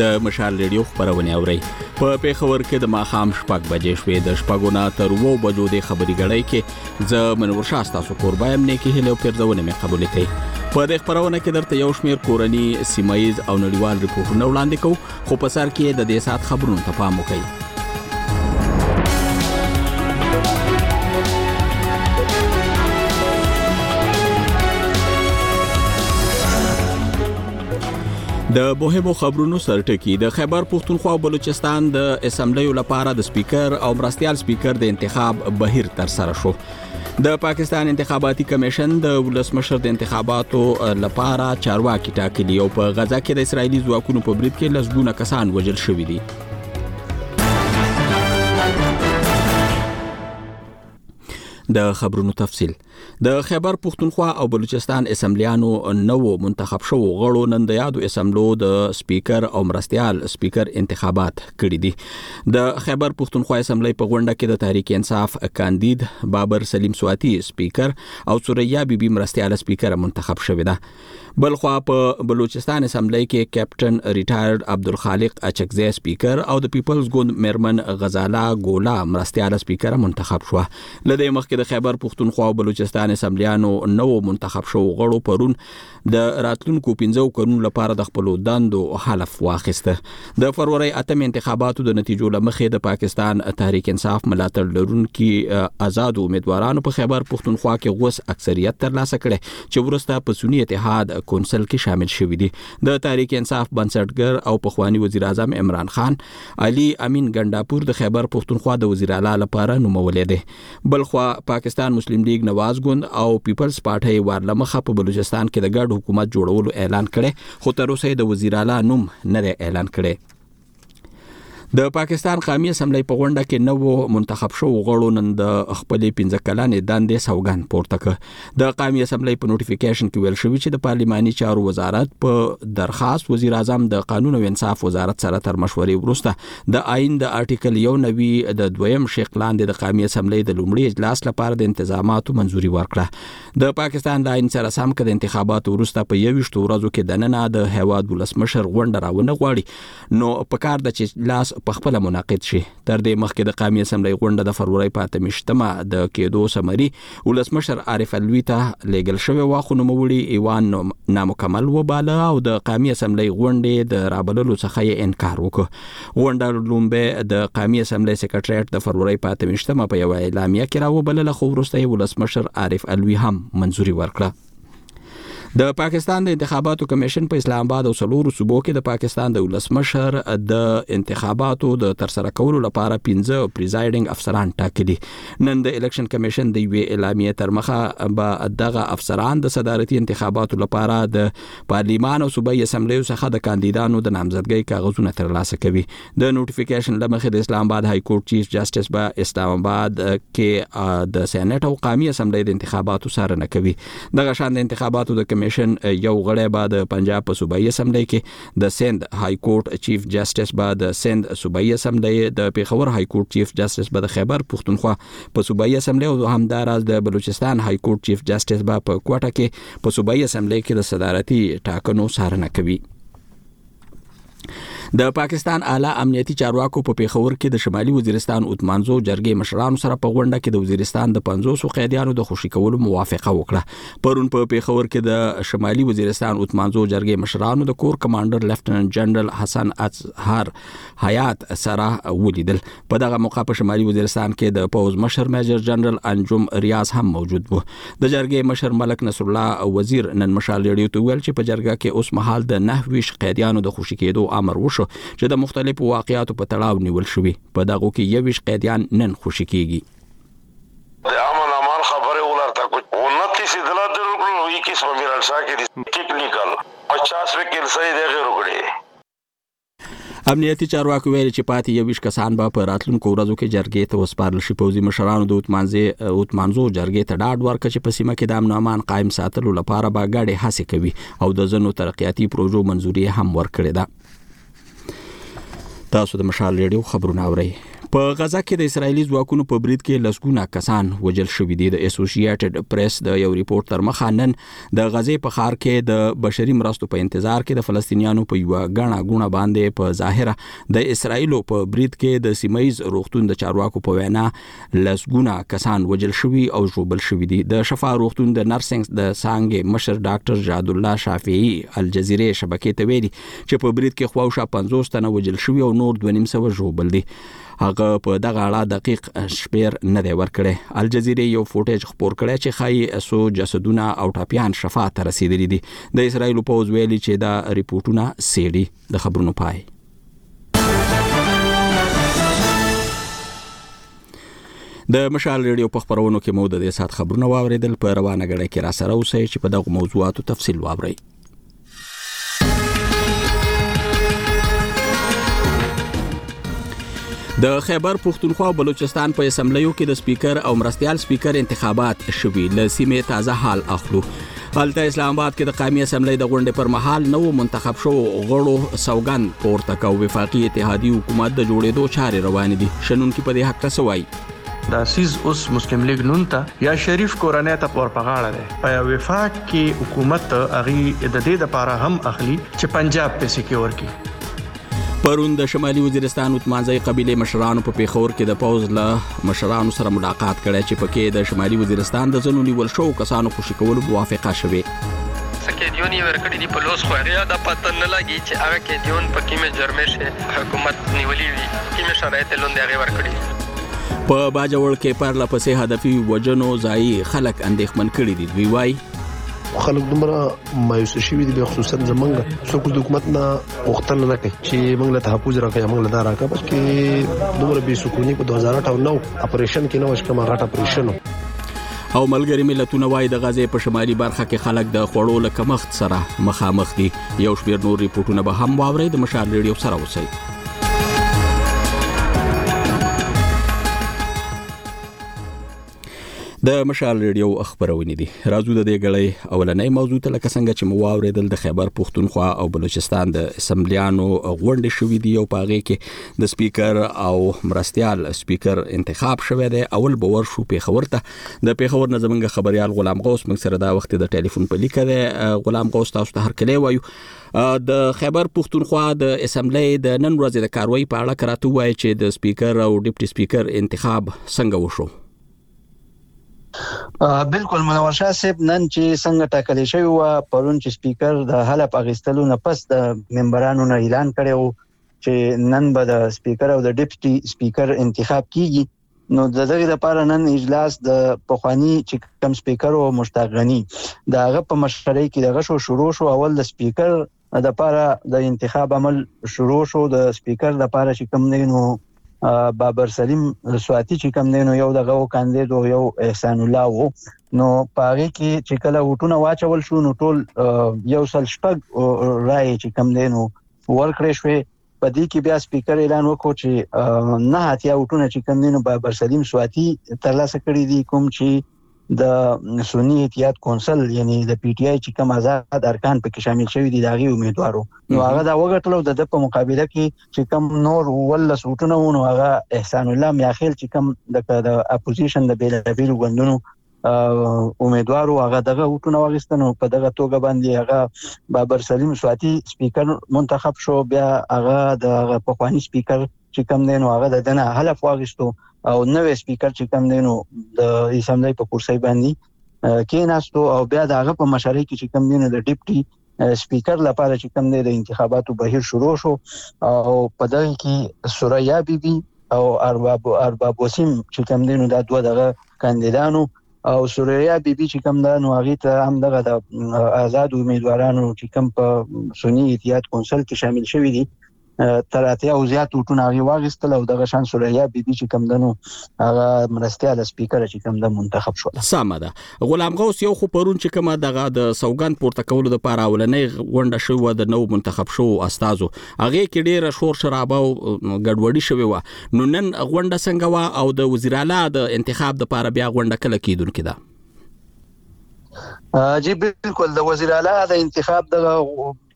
د مشال ریډیو خبرونه اوري په پیښور کې د ماخام شپږ بجې شوې د شپږونه تر وو بجو د خبري غړې کې زه منور شاست تاسو قربان نه کې هلو پرځونه مې قبول کړي په دې خبرونه کې درته یو شمیر کورنی سیمایز او نړیوال رپورټونه وړاندې کوو خو په سر کې د دې سات خبرونو ته پام وکړئ د مهمو خبرونو سرټکی د خیبر پښتونخوا او بلوچستان د اسمبلیو لپاره د سپیکر او مرستيال سپیکر د انتخاب بهیر تر سره شو د پاکستان انتخاباتي کمیشن د ولسمشر د انتخاباتو لپاره چارواکي ټاکلي او په غزا کې د اسرایلی ځواکونو په برید کې لسګونه کسان وژل شوي دي د خبرونو تفصيل د خیبر پښتونخوا او بلوچستان اسمبلیانو نو منتخب شو غړو نن د یادو اسمبلو د سپیکر او مرستيال سپیکر انتخابات کړی دي د خیبر پښتونخوا اسمبلی په غونډه کې د تحریک انصاف کاندید بابر سلیم سواتی سپیکر او سوریا بیبي بی مرستيال سپیکر منتخب شوې ده بلخوا په بلوچستان اسمبلی کې کیپټن ریټایرډ عبدالخالق اچکزی سپیکر او د پیپلز ګوند میرمن غزاله ګولا مرستیاله سپیکر منتخب شو لدې مخکې د خیبر پښتونخوا او بلوچستان اسمبلیانو نو منتخب شو غړو پرون د راتلونکو 15 کلونو لپاره د خپل دندو حلف واخیسته د فروری اتم انتخاباتو د نتیجو لمخې د پاکستان تحریک انصاف ملاتړ لرونکي آزاد امیدوارانو په خیبر پښتونخوا کې غوس اکثریت ترلاسه کړي چې ورسته په سنی اتحاد کونسل کې شامل شوی دی د تحریک انصاف بنسټګر او پخوانی وزیر اعظم عمران خان علي امین ګنداپور د خیبر پښتونخوا د وزیر اعلی لپاره نومولې دی بلخوا پاکستان مسلم لیگ نواز ګوند او پیپلز پارټي وارلمخه په بلوچستان کې د ګډ حکومت جوړولو اعلان کړي خو تر اوسه د وزیر اعلی نوم نه اعلان کړي د پاکستان قامي اسمبلی په غونډه کې نو منتخب شو غړو نن د خپلې 15 کلنې دندې سوګند پورته کړ د قامي اسمبلی په نوټیفیکیشن کې ویل شوی چې د پارلماني چارو وزارت په درخواست وزیر اعظم د قانون او انصاف وزارت سره تر مشورې وروسته د آئین د آرټیکل یو نوي د دویم شق لاندې د قامي اسمبلی د لومړي اجلاس لپاره د انتظاماتو منځوري ورکړه د پاکستان د آئین سره سم کړه د انتخاباتو وروسته په 21 ورځو کې د نن د هواد ولسمشر غونډه راونه غواړي نو په کار ده چې لاس په خپل منعقد شي تر دې مخکې د قامي اسمبلی غونډه د فروری په اتمشتمه د کېدو سمري ولسمشر عارف علوي ته لیږل شوې وه خو نوموړي ایوان نامکمل وباله او د قامي اسمبلی غونډې د رابللو څخه یې انکار وکړ غونډه لومبه د قامي اسمبلی سیکرټریټ د فروری په اتمشتمه په یو اعلامیه کې راوبلله خو وروسته یې ولسمشر عارف علوي هم منځوري ورکړه د پاکستان د انتخاباتو کمیشن په اسلام آباد او سلورو صوبو کې د پاکستان د ولسمشر د انتخاباتو د ترسره کولو لپاره 15 پریزایډینګ افسران ټاکلي نن د الیکشن کمیشن د وی اعلامیه تر مخه به دغه افسران د صدارتي انتخاباتو لپاره د پارلیمان او صوبایي اسمبلیو څخه د کاندیدانو د نامزدګۍ کاغذونه ترلاسه کوي د نوټیفیکیشن لمخې د اسلام آباد های کورټ چیف جسټس به اسلام آباد کې د سېنات او قامي اسمبلی د انتخاباتو څارنه کوي دغه شان د انتخاباتو د کمیشن یو غړی به د پنجاب په صوبایي اسمبلی کې د سند های کورټ چیف جسټس به د سند صوبایي اسمبلی د پیښور های کورټ چیف جسټس به د خیبر پښتونخوا په صوبایي اسمبلی او همداراز د بلوچستان های کورټ چیف جسټس به په کوټه کې په صوبایي اسمبلی کې د صدارتي ټاکنو څارنه کوي د پاکستان اعلی امنیتي چارواکو په پیښور کې د شمالي وزیرستان اوتمانزو جرګې مشرانو سره په غونډه کې د وزیرستان د 500 قیدیانو د خوشی کولو موافقه وکړه پرون په پیښور کې د شمالي وزیرستان اوتمانزو جرګې مشرانو د کور کمانډر لیفټننټ جنرال حسن اظهر حیات سره ولیدل په دغه موقع په شمالي وزیرستان کې د پوز مشر میجر جنرال انجم ریاض هم موجود وو د جرګې مشر ملک نصر الله وزیر نن مشال ریډیو ته ویل چې په جرګه کې اوس مهال د نهویش قیدیانو د خوشی کېدو امر وشو چې د مختلفو واقعیاتو په تړاو نیول شوی په دغه کې یویش قیدیان نن خوشی کیږي د امن امان خبره ولرته کو 29 دلا درکړو 21 په میرانشاه کې ټیکنیکل 50 وکیل سره د غیر وکړي امنیتي چارواکو ویلي چې پاتې یوویشت کسان به په راتلونکو ورځو کې جرګې ته وسپارل شي پوځي مشرانو د اوتمانزو جرګې ته ډاډ ورکړ چې په سیمه کې د امن امان قایم ساتلو لپاره به ګډې هڅې کوي او د ځینو ترقیاتي پروژو منځوري هم ورکړې ده تاسو د مشال ریډیو خبرونه اورئ په غزا کې د اسرایلی ځواکونو په برید کې لسګونه کسان وژل شوې دي د اسوسییټډ پریس د یو ریپورت تر مخه نن د غزې په ښار کې د بشري مرستو په انتظار کې د فلسطینیانو په یوه غڼه غونه باندې په ظاهره د اسرایلو په برید کې د سیمایز روغتون د چارواکو په وینا لسګونه کسان وجل شوي او ژوبل شوي دي د شفا روغتون د نرسنګ د څنګه مشر ډاکټر جاد الله شافعي الجزیره شبکې ته ویلي چې په برید کې خواوشا 50 تنه وجل شوي او نور 2.5 ژوبل دي هغه په دغه اړه دقیق شمیر نه دی ورکړی الجزیره یو فوټیج خبر کړی چې خای اسو جسدونه او ټاپیان شفا ته رسیدلی دي د اسرایل پوز ویلي چې دا ریپورتونه سیډي د خبرونو پای د مشال ریډیو په خبرونو کې مو د دې سات خبرونه واوریدل په روانه غړې کې را سره اوسئ چې په دغه موضوعاتو تفصیل واورئ د خیبر پښتونخوا او بلوچستان په اسمبلیو کې د سپیکر او مرستيال سپیکر انتخابات شوي ل سیمه تازه حال اخلو هلته اسلام آباد کې د قومي اسمبلی د غونډې پر مهال نو منتخب شو غړو سوګند پورته کو وفاقي اتحادي حکومت د جوړېدو چارې روان دي شنونکو په دې حق څه وایي دا سیز اوس مسلم لیګ نون ته یا شریف کورنۍ ته پور پغاړه ده په وفاق کې حکومت اغي د دې لپاره هم اخلي چې پنجاب پیسې کې ورکی پرون د شمالي وزیرستان وتمانځي قبيله مشرانو په پیښور کې د پوز له مشرانو سره ملاقات کړي چې پکې د شمالي وزیرستان د زنو نیول شو کسانو خوشی کولو موافقه شوه څه قیدیون یې ورکړي دي په لوس خو هغې ته دا پته نه لګي چې هغه قیدیون په کیمې جرمې شې حکومت نیولي وي کیمې شرایط یې لوندې هغې ورکړي دي. په باجوړ کې پرله پسې هدفي وژنو ځایي خلک اندېښمن کړي دي دوی وایي خلک دومره مایوس شوي دي خصوصا زمونږ څوک د حکومت نه غوښتنه نه کوي چې موږ له تحفظ راکړي موږ له دا راکړه بس کې دومره بې سکونی په 2008 او 9 اپریشن کې نو شکه ما غټ اپریشن او ملګری ملتونه وایي د غزې په شمالي برخه کې خلک د خوړو له کمښت سره مخامخ دي یو شمېر نور ریپورتونه به هم واوري د مشال ریډیو سره اوسئ د مشال ریډیو خبرونه دي راځو د دې غړې اولنې موضوع ته لکه څنګه چې مو واوریدل د خیبر پښتونخوا او بلوچستان د اسمبلیانو غونډې شوې دي او پاغې کې د سپیکر او مرستيال سپیکر انتخاب شوه دی اول به ورشو پیښور ته د پیښور نه زمونږ خبريال غلام غوث موږ سره دا وخت د ټلیفون په لیکه دی غلام غوث تاسو ته هر کله وایو د خیبر پښتونخوا د اسمبلی د نن ورځې د کاروي په اړه کراته وایي چې د سپیکر او ډیپټي سپیکر انتخاب څنګه وشو بالکل منور شاه صاحب نن چې څنګه ټاکل شوی و پرون چې سپیکر د حلف اغستلو نه پس د ممبرانو نه اعلان کړو چې نن به د سپیکر او د ډیپټي سپیکر انتخاب کیږي نو د دغه لپاره نن اجلاس د پخوانی چې کم سپیکر او مشتاق غنی دا غ په مشرۍ کې دغه شو شروع شو اول د سپیکر د لپاره د انتخاب عمل شروع شو د سپیکر د لپاره چې کم نه نو بابر سلیم سواتی چې کم دینو یو دغه کاندید او یو احسان الله وو نو پاره کې چې کله وټونه واچول شو نو ټول یو سل شپږ رائے چې کم دینو ورکړې شوې په دې کې بیا سپیکر اعلان وکړ چې نه هاتیا وټونه چې کم دینو بابر سلیم سواتی ترلاسه کړی دی کوم چې د سنی اتحاد کونسل یعنی د پی ټی آی چې کوم آزاد ارکان پکې شامل شوی دي داغي امیدوارو نو هغه دا وګټلو د د په مقابله کې چې کوم نور ول سوټونه ونه هغه احسان الله میاخیل چې کوم د اپوزیشن د بیل بیل غوندونو امیدوارو هغه دغه وټونه واغستنو په دغه توګه باندې هغه بابر سلیم سواتی سپیکر منتخب شو بیا هغه د پخوانی سپیکر چې کم دی نو هغه د دنه حلف واغستو او نوې سپیکر چې کم دی نو د اسمبلی په کرسي باندې کې ناستو او بیا دغه په مشرۍ کې چې کم دی نو د ډیپټي سپیکر لپاره چې کوم دی د انتخاباتو بهیر شروع شو او په دغه کې سوریا بیبي او ارباب ارباب وسیم چې کوم دی نو دا دوه دغه کاندیدانو او سوریا بیبي چې کوم دا نو هغه ته هم دغه د آزاد امیدوارانو چې کوم په سنی اتحاد کونسل کې شامل شوی دي تر اتیا او زیات وټونه هغه واغستل او دغه شان سوریا بي بي چې کم دنو هغه مرستيال سپیکر چې کم د منتخب شو سمه ده غلام غوث یو خو پرون چې کومه دغه د سوګند پورته کولو د پاره اولنې غونډه شو و د نو منتخب شو استادو هغه کې ډیر شور شرابه او ګډوډي شوې و نو نن غونډه څنګه و او د وزیراله د انتخاب د پاره بیا غونډه کله کیدونکې ده جی بالکل د وزیر اعلی د انتخاب د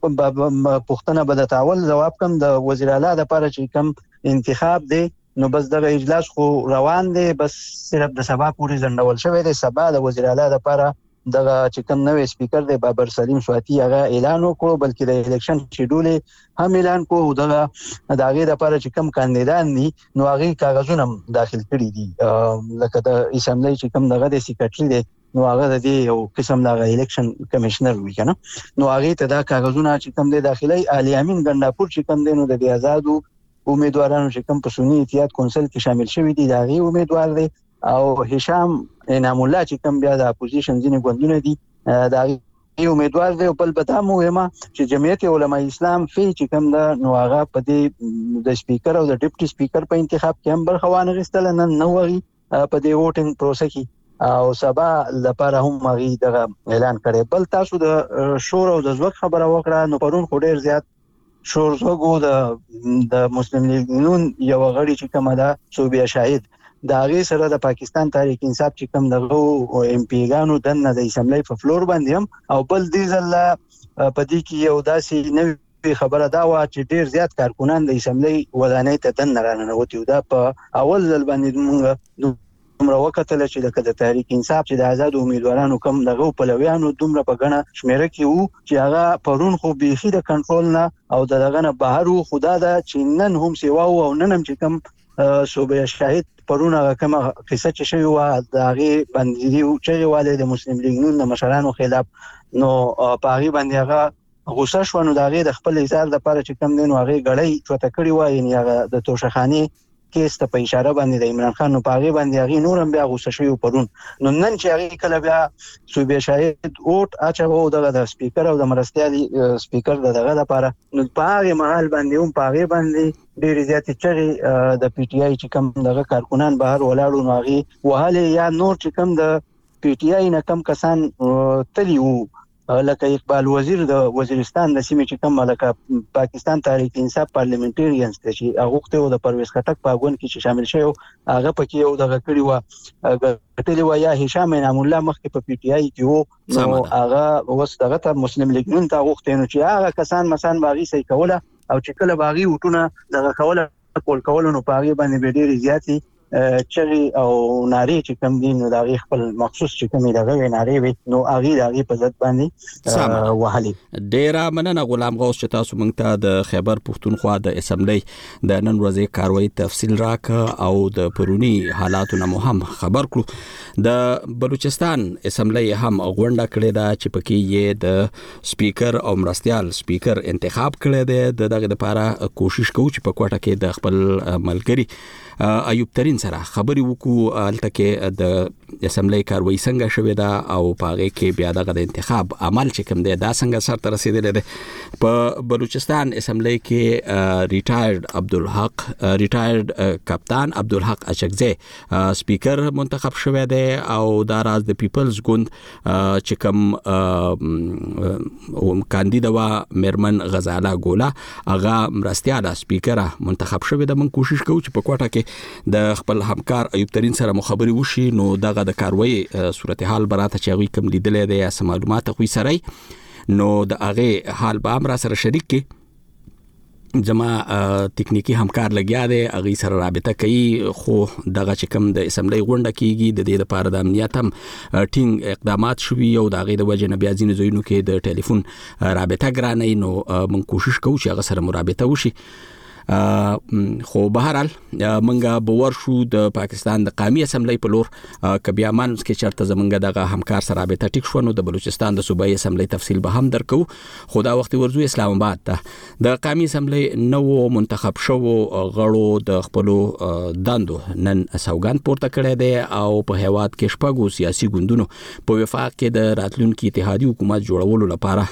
پوښتنه به د تاول جواب کم د وزیر اعلی د پاره چې کم انتخاب دی نو بس دغه اجلاس خو روان دی بس صرف د سبا پورې ځندول شوی دی سبا د وزیر اعلی د پاره دغه چې کوم نوې سپیکر دی بابر سلیم سواتی هغه اعلان وکړو بلکې د الیکشن شیډول هم اعلان کو او دغه د هغه لپاره چې کوم کاندیدان دي نو هغه کاغذونه داخل کړي دي لکه د اسمبلی چې کوم دغه د سیکریټری دی نو هغه د دې یو قسم د الیکشن کمشنر وی کنه نو هغه ته دا کاغذونه چې کوم د داخلي عالی امین ګنداپور چې کوم دینو د آزادو امیدوارانو چې کوم په سنی اتحاد کونسل کې شامل شوی دی دا غي امیدوار دی او هشام انعام الله چې کوم بیا د اپوزیشن ځینې ګوندونه دي دا یو امیدوار دی او بل به دا مهمه چې جمعیت علما اسلام فی چې کوم دا نو هغه په دې د سپیکر او د ډیپټي سپیکر په انتخاب کې هم برخه وانه غستل نن نو وغي په دې ووټینګ پروسه کې او سبا لپاره هم مغي دغه اعلان کړي بل تاسو د شور او د زوک خبره وکړه نو پرون خو ډیر زیات شور زوګو د د مسلم لیګ نون یو غړي چې کومه ده صوبیا شاهد دا غي سره د پاکستان تاریخ انصاف چې کوم دغه او ایم پی ګانو دنه د اسمبلی په فلور باندې هم او بل دې ځله په دې کې یو داسې نوې لوی خبره دا وه چې ډیر زیات کارکنان د اسمبلی ودانۍ ته دننه راننوتي او دا په اول ځل باندې موږ دومره وکتل چې لکه د تحریک انصاف چې د آزاد امیدوارانو کم دغه پلویانو دومره په غنه شمیره کې وو چې هغه پرون خو بيخي د کنټرول نه او دغه نه بهر وو خدا دا چې نن هم سیوا او نن هم چې کم صوبه شاهد پرونه کومه قصه چې شوی و دا غي بندري او چې والي د مسلم لیګ نون مشرانو خلاف نو پاغي باندې هغه غوسه شوه نو د هغې د خپل اظهار لپاره چې کم دی نو هغې ګړۍ چوته کړې وه یعنې هغه د توشخانې کیس ته په اشاره باندې د عمران خان نو په هغې باندې هغې نور هم بیا غوسه شوي او پرون نو نن چې هغې کله بیا صوبې شاهد اوټ اچوه او دغه د سپیکر او د مرستیالي سپیکر د دغه لپاره نو په هغې محل باندې هم په هغې باندې ډېرې زیاتې چغې د پی ټی آی چې کم دغه کارکونان بهر ولاړو نو هغې وهلې یا نور چې کم د پی ټی آی نه کم کسان تلی وو لکه اقبال وزیر د وزیرستان د سیمې چې کوم لکه پاکستان تحریک انصاف پارلیمنټریانز ته چې هغه وخت یو د پرویز خټک په غون کې چې شامل شوی هغه پکې یو دغه کړی و ګټلی و یا هشام انعام الله مخکې په پی ټی آی کې وو نو هغه اوس دغه ته مسلم لیګ نن ته غوښتنه چې هغه کسان مثلا باغی سې کوله او چې کله باغی وټونه دغه کوله کول کول نو په هغه باندې به ډېری زیاتې چغې او نارې چې کم دي نو دا غي خپل مخصوص چې کمی دغه نارې وي نو هغه دغه په ځد باندې وهلي ډیره مننه غلام غوث چې تاسو مونږ ته د خیبر پښتونخوا د اسمبلی د نن ورځې کاروي تفصیل راک او د پرونی حالاتو نه هم خبر کړو د بلوچستان اسمبلی هم غونډه کړې ده چې پکې یې د سپیکر او مرستيال سپیکر انتخاب کړی دی د دغه لپاره کوشش کوو چې په کوټه کې د خپل ملګری ایوب ترين سره خبري وکړو الته کې د اسمبلی کاروي څنګه شوې ده او پاغه کې بیا دغه د انتخاب عمل چې کوم دی دا څنګه سر ته رسیدل دی په بلوچستان اسمبلی کې ریټایرډ عبدالحق ریټایرډ کپتان عبدالحق اچکزی سپیکر منتخب شوه دی او دا راز د پیپلز ګوند چې کوم کاندید وا مرمن غزاله ګولا هغه مرستيال سپیکر منتخب شوې ده من کوشش کوو چې په کوټه کې د خپل همکار ایوب ترين سره مخابري وشي نو دغه د کاروي صورتحال براته چې هغه کوم لیدلې ده یا معلومات خو سره نو د هغه حال به امر سره شریک کې زما تکنیکی همکار لګیا دی هغه سره رابطه کوي خو دغه چې کوم د اسمبلی غونډه کیږي د دې لپاره د امنیت هم ټینګ اقدامات شوي او دا غي د وجه نه بیا ځینې ځایونو کې د ټلیفون رابطه ګرانه نو موږ کوشش کوو چې هغه سره مرابطه وشي خو به هر حال منګه باور شو د پاکستان د قامي اسمبلی په لور کبیا مانس کې چرته زمونږ دغه همکار سره رابطه ټیک شو نو د بلوچستان د صوبایي اسمبلی تفصیل به هم درکو خو دا وخت ورځو اسلام آباد ته د قامي اسمبلی نو منتخب شو غړو د خپل دندو نن سوګند پورته کړی دی او په هیواد کې شپږو سیاسي ګوندونو په وفاق کې د راتلونکي اتحادي حکومت جوړولو لپاره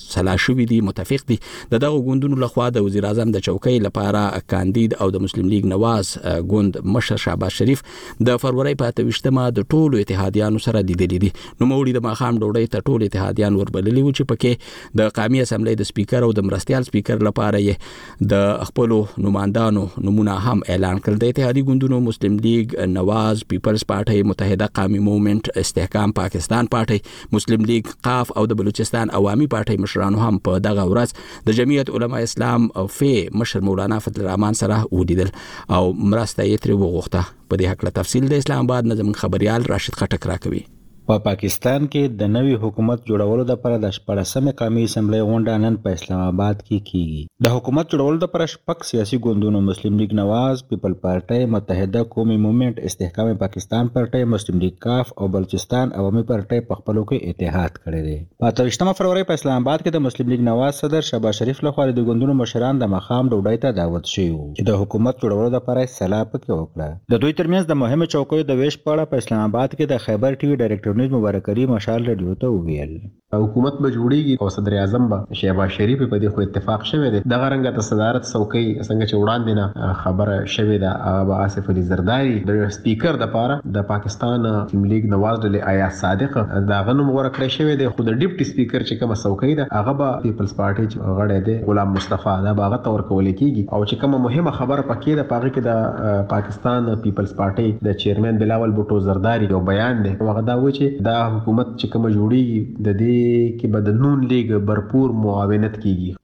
سلا شوې دي متفق دي د دغه ګوندونو لخوا د وزیر اعظم د چوکۍ لپاره کاندید او د مسلم لیگ نواز ګوند مشر شهباز شریف د فروری په 28مه د ټولو اتحادیانو سره لیدلې دي نوموړي د ماخام ډوډۍ ته ټول اتحادیان وربللي وو چې پکې د قامي اسمبلی د سپیکر او د مرستيال سپیکر لپاره یې د خپل نوماندانو نمونه هم اعلان کړل د اتحادي ګوندونو مسلم لیگ نواز پیپلز پارټي متحده قامي موومنت استحکام پاکستان پارټي مسلم لیگ قاف او د بلوچستان عوامي پارټي مشرانو هم په دغه ورځ د جمعیت علما اسلام فی مشر مولانا فضل الرحمن سره ولیدل او مرسته یې تر وغوښته په دې حق له تفصیل د اسلام آباد نه زموږ خبريال راشد خټک راکوي په پا پاکستان کې د نوي حکومت جوړولو لپاره د 14مې قامي اسمبلۍ غونډه نن په اسلام آباد کې کیږي. د حکومت جوړولو لپاره شپږ سیاسي ګوندونو مسلم لیګ نواز، پیپل پارټۍ، متحده قومي مومنټ، استحکام پاکستان پارټۍ، مسلم لیګ کاف او بلوچستان عوامي پارټۍ په خپلو کې اتحاد کړی دی. په اته ویشت مه فرورۍ په اسلام اباد کې د مسلم لیګ نواز صدر شهباز شریف لخوا د دې ګوندونو مشران د ماښام ډوډۍ ته دعوت شوي وو چې د حکومت جوړولو لپاره یې سلا په کې وکړه. د دوی ترمنځ د مهمو چوکیو د وېش په اړه په اسلام اباد کې د خیبر ټي وي ډایرکټر نیوز مبارک علي مشال رډیو ته وویل. حکومت به جوړیږي او صدر اعظم به شهباز شریف په دې خو اتفاق شوی دی، دغه رنګه د صدارت څوکۍ څنګه چې وړاندې نه خبره شوې ده هغه به آصف علي زرداري د سپیکر لپاره. د پاکستان مسلم لیګ نواز ډلې ایاز صادق د هغه نوم غوره کړی شوی دی، خو د ډپټي سپیکر چې کومه څوکۍ ده هغه به پیپلز پارټي چې غړی دی غلام مصطفی دا به هغه ته ورکول کیږي او چې کومه مهمه خبره په کې ده په هغه کې د پاکستان پیپلز پارټي د چیرمین بلاول بوټو زرداري یو بیان دی او هغه دا وایي چې دا حکومت چې کومه جوړیږي د دې کې به د نون لیګ برپور معاونت کیږي.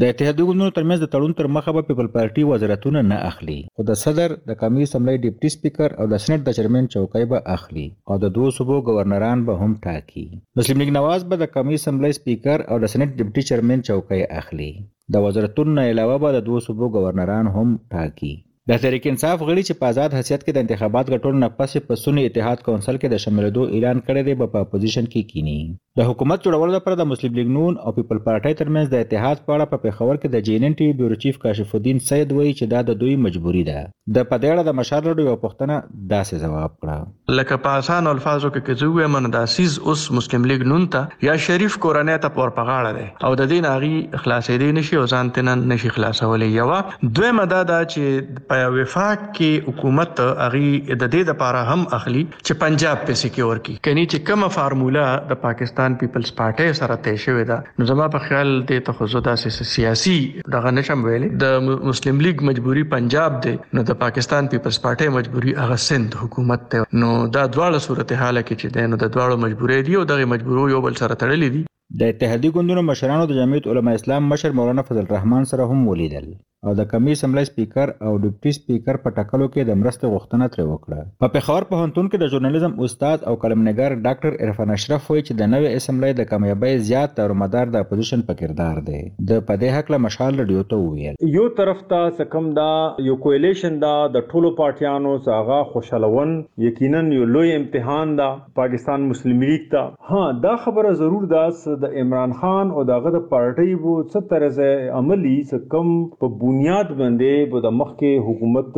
د اتحادي ګوندونو ترمنځ د تړون تر مخه به پیپل پارټي وزارتونه نه اخلي، خو د صدر، د قومي اسمبلۍ ډپټي سپیکر او د سینټ د چیرمین چوکۍ به اخلي او د دوو صوبو ګورنران به هم ټاکي. مسلم لیګ نواز به د قومي اسمبلۍ سپیکر او د سینټ ډپټي چیرمین چوکۍ اخلي. د وزارتونو نه علاوه به د دوو صوبو ګورنران هم ټاکي. د تحریک انصاف غړي چې په ازاد حیثیت کې د انتخابات ګټلو نه پس یې په سني اتحاد کونسل کې د شاملېدو اعلان کړی دی به په اپوزیشن کې کیني. د حکومت جوړولو لپاره د مسلم لیګ نون او پیپل پارټۍ ترمنځ د اتحاد په اړه په پېښور کې د جي ان ان ټي وي بیورو چیف کاشف الدین سید وایي چې دا د دوی مجبوري ده. ده په دې اړه د مشال راډیو یوه پوښتنه داسې ځواب کړه. لکه په اسانو الفاظو کې که زه ووایم نو دا څیز اوس مسلم لیګ نون ته یا شریف کورنۍ ته پور په غاړه دی او د دې نه هغوی خلاصېدی نه شي او ځان ترېنه نه شي خلاصولی یوه دویمه دا ده چې په وفاق کې حکومت هغوی د دې دپاره هم اخلي چې پنجاب پې سکې ورکړي کني چې کومه فارموله د پاکستان پیپلز پارټۍ سره طی شوې ده نو زما په خیال دې ته خو زه داسې څه سیاسي دغه نشم ویلې د مسلم لیګ مجبوری پنجاب دی نو د پاکستان پیپلز پارټي مجبوری هغه سند حکومت دی نو دا دواړه صورتحال کې چې دی نو د دواړو مجبورې دی او دغه مجبورو یو بل سره تړلې دي د اتحادي ګوندونو مشرانو د جمعیت علما اسلام مشر مولانا فضل الرحمن سره هم ولیدل او د قومي اسمبلۍ سپیکر او ډپټي سپیکر په ټاکلو کې د مرستې غوښتنه ترې وکړه. په پېښور پوهنتون کې د ژورنالیزم استاد او قلم نګار ډاکټر عرفان اشرف وایي چې د نوې اسمبلۍ د کامیابۍ زیات دار و مدار د اپوزیشن په کردار دی. ده په دې هکله مشال رډیو ته وویل. یو طرف ته څه کم دا یو کوئلیشن ده د ټولو پارټیانو څه هغه خوشحالون یقیناً یو لوی امتحان ده پاکستان مسلم لیګ ته. ها دا خبره ضرور ده څه د عمران خان او د هغه د پارټۍ به څه طرز عمل وي څه کوم په بنیاد باندې به د مخکې حکومت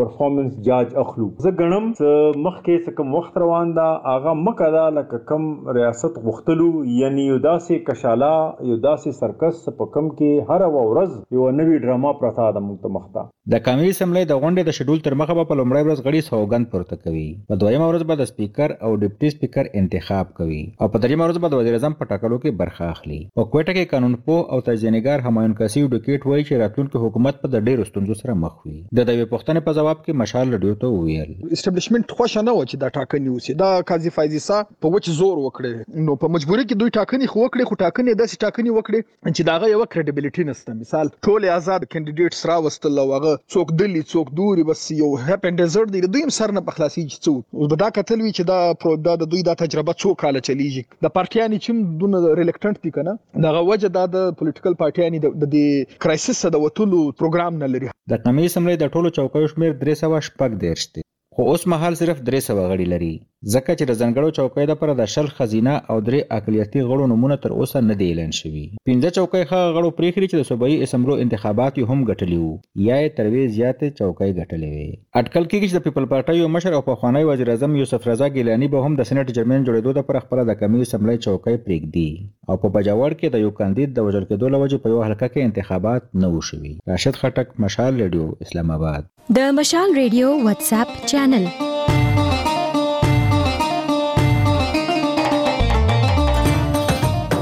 پرفارمنس جاج اخلو زه ګڼم څه مخکې څه کوم وخت روان ده هغه مکه ده لکه کوم ریاست غوښتلو یعنی یو داسې کشاله یو داسې سرکس څه په کوم کې هره وه ورځ یوه نوې ډرامه پرته ده موږ ته مخته د قامي اسمبلۍ د غونډې د شډول تر مخه به په لومړۍ ورځ غړي سوګند پورته کوي، په دویمه ورځ به د سپیکر او ډپټي سپیکر انتخاب کوي او په دریمه ورځ به د وزیراعظم په ټاکلو کې برخه اخلي. په کویټه کې قانون پوه او تجزیه نګار همایون کسیو ډوکیټ وایي چې راتلونکی حکومت به د ډیرو ستونزو سره مخ وي. ده د یوې پوښتنې په ځواب کې مشال رډیو ته وویل. اسټبلشمنټ خوښه نه وه چې دا ټاکنې وشي، دا قاضي فایز عیسی په وچ زور وکړې، نو په مجبوري کې دوی ټاکنې خو وکړې، خو ټاکنې داسې ټاکنې وکړې، چې داغه یو کریډیبیلیټی نشته مثال ټول آزاد کینډیډیټس راوستل او هغه څوک دلی څوک دوری بس یو هپ اند ډیزرټ دی دوی سر نه پخلاصي چې څوک اوس به دا کتل وی چې دا پروګدا د دوی دا تجربه څو کال چلیږي د پارټیانی چیم دونه ریلیکټنټ دي کنه دغه وجه دا د پولیټیکل پارټیانی د دې کرایسس د وتلو پروګرام نه لري د قمی اسمبلی د ټولو چوکیو شمیر 314 دی خو اوس مهال صرف درې سوه غړي لري، ځکه چې د ځانګړو چوکیو لپاره د شل ښځینه او درې اقلیتي غړو نومونه تر اوسه نه دي اعلان شوي. پنځه چوکۍ هغه غړو پریښي دي چې د صوبايي اسمبلو انتخابات یې هم ګټلي وو یا یې تر وې زیاتې چوکۍ ګټلې وې. اټکل کیږي چې د پیپل پارټۍ یو مشر او پخوانی وزیراعظم یوسف رضا ګیلاني به هم د سینیټ جرمین جوړیدو لپاره خپله د کمې اسمبلۍ چوکۍ پریږدي او په باجوړ کې د یو کاندید د وژل کیدو له وجې په یوه حلقه کې انتخابات نه وو شوي. راشد خټک، مشال ریډیو، اسلام اباد. د مشال ریډیو واتس اپ چینل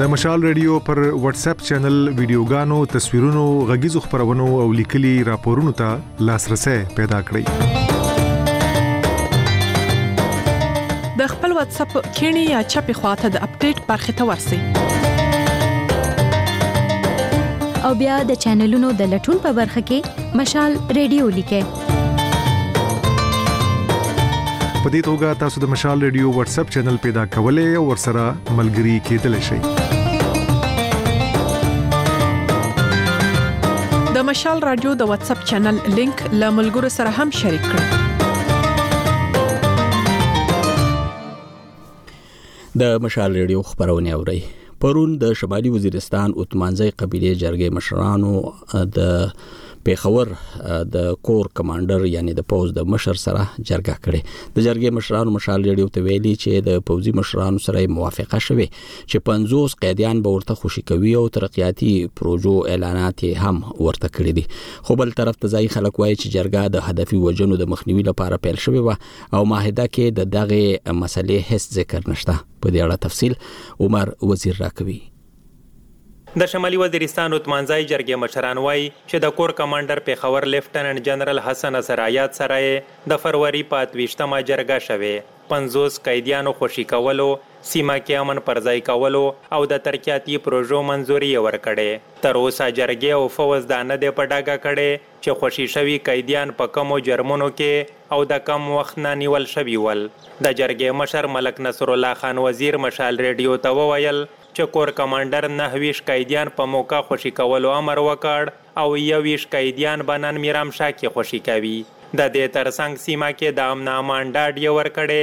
د مشال ریډیو پر واتس اپ چینل ویډیوګانو تصویرونو غږیزو خبرونو او لیکلي راپورونو ته لاسرسي پیدا کړئ د خپل واتس اپ کینی یا چپی خواته د اپډیټ برخه ته ورسی او بیا د چینلونو د لټون په برخه کې مشال ریډیو لیکه په دې توګه تاسو د مشال ریډیو واتس اپ چینل پیدا کولای او ورسره ملګري کېدلی شئ د مشال رادیو د واتس اپ چینل لینک له ملګرو سره هم شریک کړئ د مشال ریډیو خبرونه اوري پرون د شمالي وزیرستان اوتمانځي قبيله جرګې مشرانو د پیښور د کور کمانډر یعنی د پوز د مشر سره جرګه کړې د جرګې مشرانو مشال ریډیو ته ویلي چې د پوزي مشرانو سره موافقه شوه چې 50 قیدیان به ورته خوشی کوي او ترقیاتی پروژو اعلانات هم ورته کړی دي خو بل طرف ته ځای خلک وایي چې جرګه د هدفي وجنو د مخنیوي لپاره پیل شوې و او معاهده کې د دغه مسلې هیڅ ذکر نشته په دې اړه تفصیل عمر وزیر راکوي د شمالي وزیرستان اتمانځای جرګې مشران وایي چې د کور کمانډر پېښور لیفټننټ جنرال حسن اثرایات سره یې د فروری په اته ویشتمه جرګه شوې پنځوس قیدیانو خوشي کولو، سیمه کې امن پر ځای کولو او د ترقیاتي پروژو منظوري یې ورکړې. تر اوسه جرګې او فوځ دا نه دی په ډاګه کړی چې خوشي شوي قیدیان په کومو جرمونو کې او د کوم وخت نه نیول شوي ول، د جرګې مشر ملک نصرالله خان وزیر مشال ریډیو ته وویل چې کور کمانډر نهه ویشت قیدیان په موقع خوشي کولو امر وکړ او یوویشت قیدیان به نن میرامشا کې خوشي کوي. د دې ترڅنګ سیمه کې د امن امان ډاډ یې ورکړی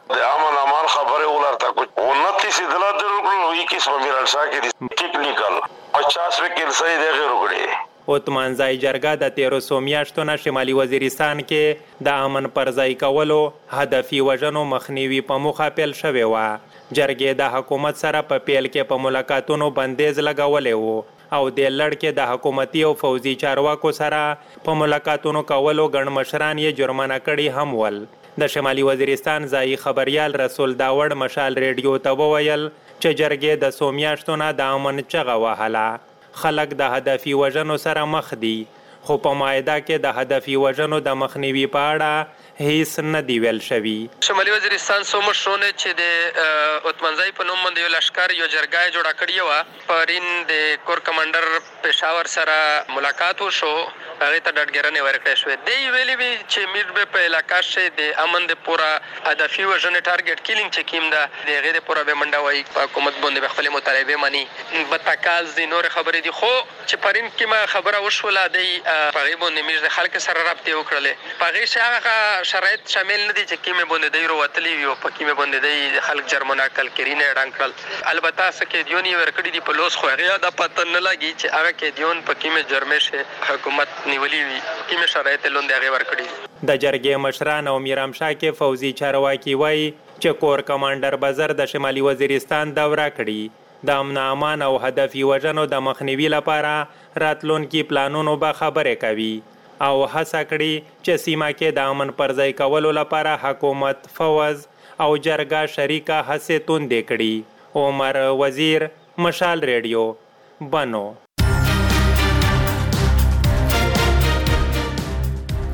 د امن امان خبرې ولر ته کچ ونه تی سي دلا درو کړل او ای کیس په میرالشاه کې دی ټیک لیکل پچاس وې کیل سه دی غیر وکړي. اتمانزای جرګه د تیرو څو میاشتو نه شمالي وزیرستان کې د امن پر ځای کولو، هدفي وژنو مخنیوي په موخه پیل شوې وه. جرګې د حکومت سره په پیل کې په ملاقاتونو بندیز لګولی و او دې لړ کې د حکومتي او فوځي چارواکو سره په ملاقاتونو کولو ګڼ مشران یې جرمنه کړي هم ول. د شمالي وزیرستان ځايي خبریال رسول داوړ مشال رېډیو ته وویل چې جرګې د څو میاشتو نه د امن چغه وهله. خلک د هدفي وژنو سره مخ دي. خو په معاهده کې د هدفي وژنو د مخنیوي په اړه هیڅ نه دي ویل شوي. شمالي وزیرستان څو مشرونه چې د اوتمنزای په نوم د یو لشکر یو جرګه یې جوړه کړي وه، پرین د کور کمانډر پېښاور سره ملاقات وشو، هغه ته ډاډګیرنې ورکړې شوې. دی یې ویلي وي چې میر به په علاقه کښې د امن د پوره هدفي وژنې ټارګیټ کیلینګ چې کیم ده د هغې د پوره به منډه وهي، په حکومت باندې به خپلې مطالبې مني، به تکل ځي، نورې خبرې دي خو. چې پرين کيمه خبره وشوله دی په هغې بوندې ميژ د خلک سره رابطې وکړلې په هغې کښې هغه شرايط شامل نه دي چې کيمې بوندې دی روتلي وي او په کيمې بوندې دی خلک جرمونه کل کري نه ړنګ کړل البته څه قيديون يې ورکړي دي په لوس خو هغې ته دا پته نه لګي چې هغه قيديون په کيمې جرمې کښې حکومت نيولي وي کيمې شرايط لوندې هغې ورکړي دي. د جرګې مشران او ميرامشا کښې فوځي چارواکي وايي چې کور کمانډر به زر د شمالي وزيرستان دوره کړي. د امن امان او هدفي وژنو د مخنیوي لپاره راتلونکي پلانونو به خبرې کوي او هڅه کړي چې سیمه کې د امن پر ځای کولو لپاره حکومت، فوځ او جرګه شریکه هڅې توندې کړي. عمر وزیر، مشال ریډیو، بنو.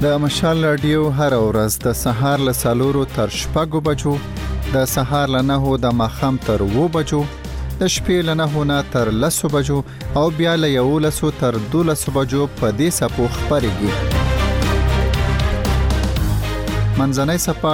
د مشال رادیو هر ورځ د سهار له سالورو تر شپږو بجو د سهار له نهو د ماخام تر وو بجو د شپې له نهو نه تر لسو بجو او بیا له یولسو تر دولسو بجو په دې سپو خبرېږي منځنۍ سپا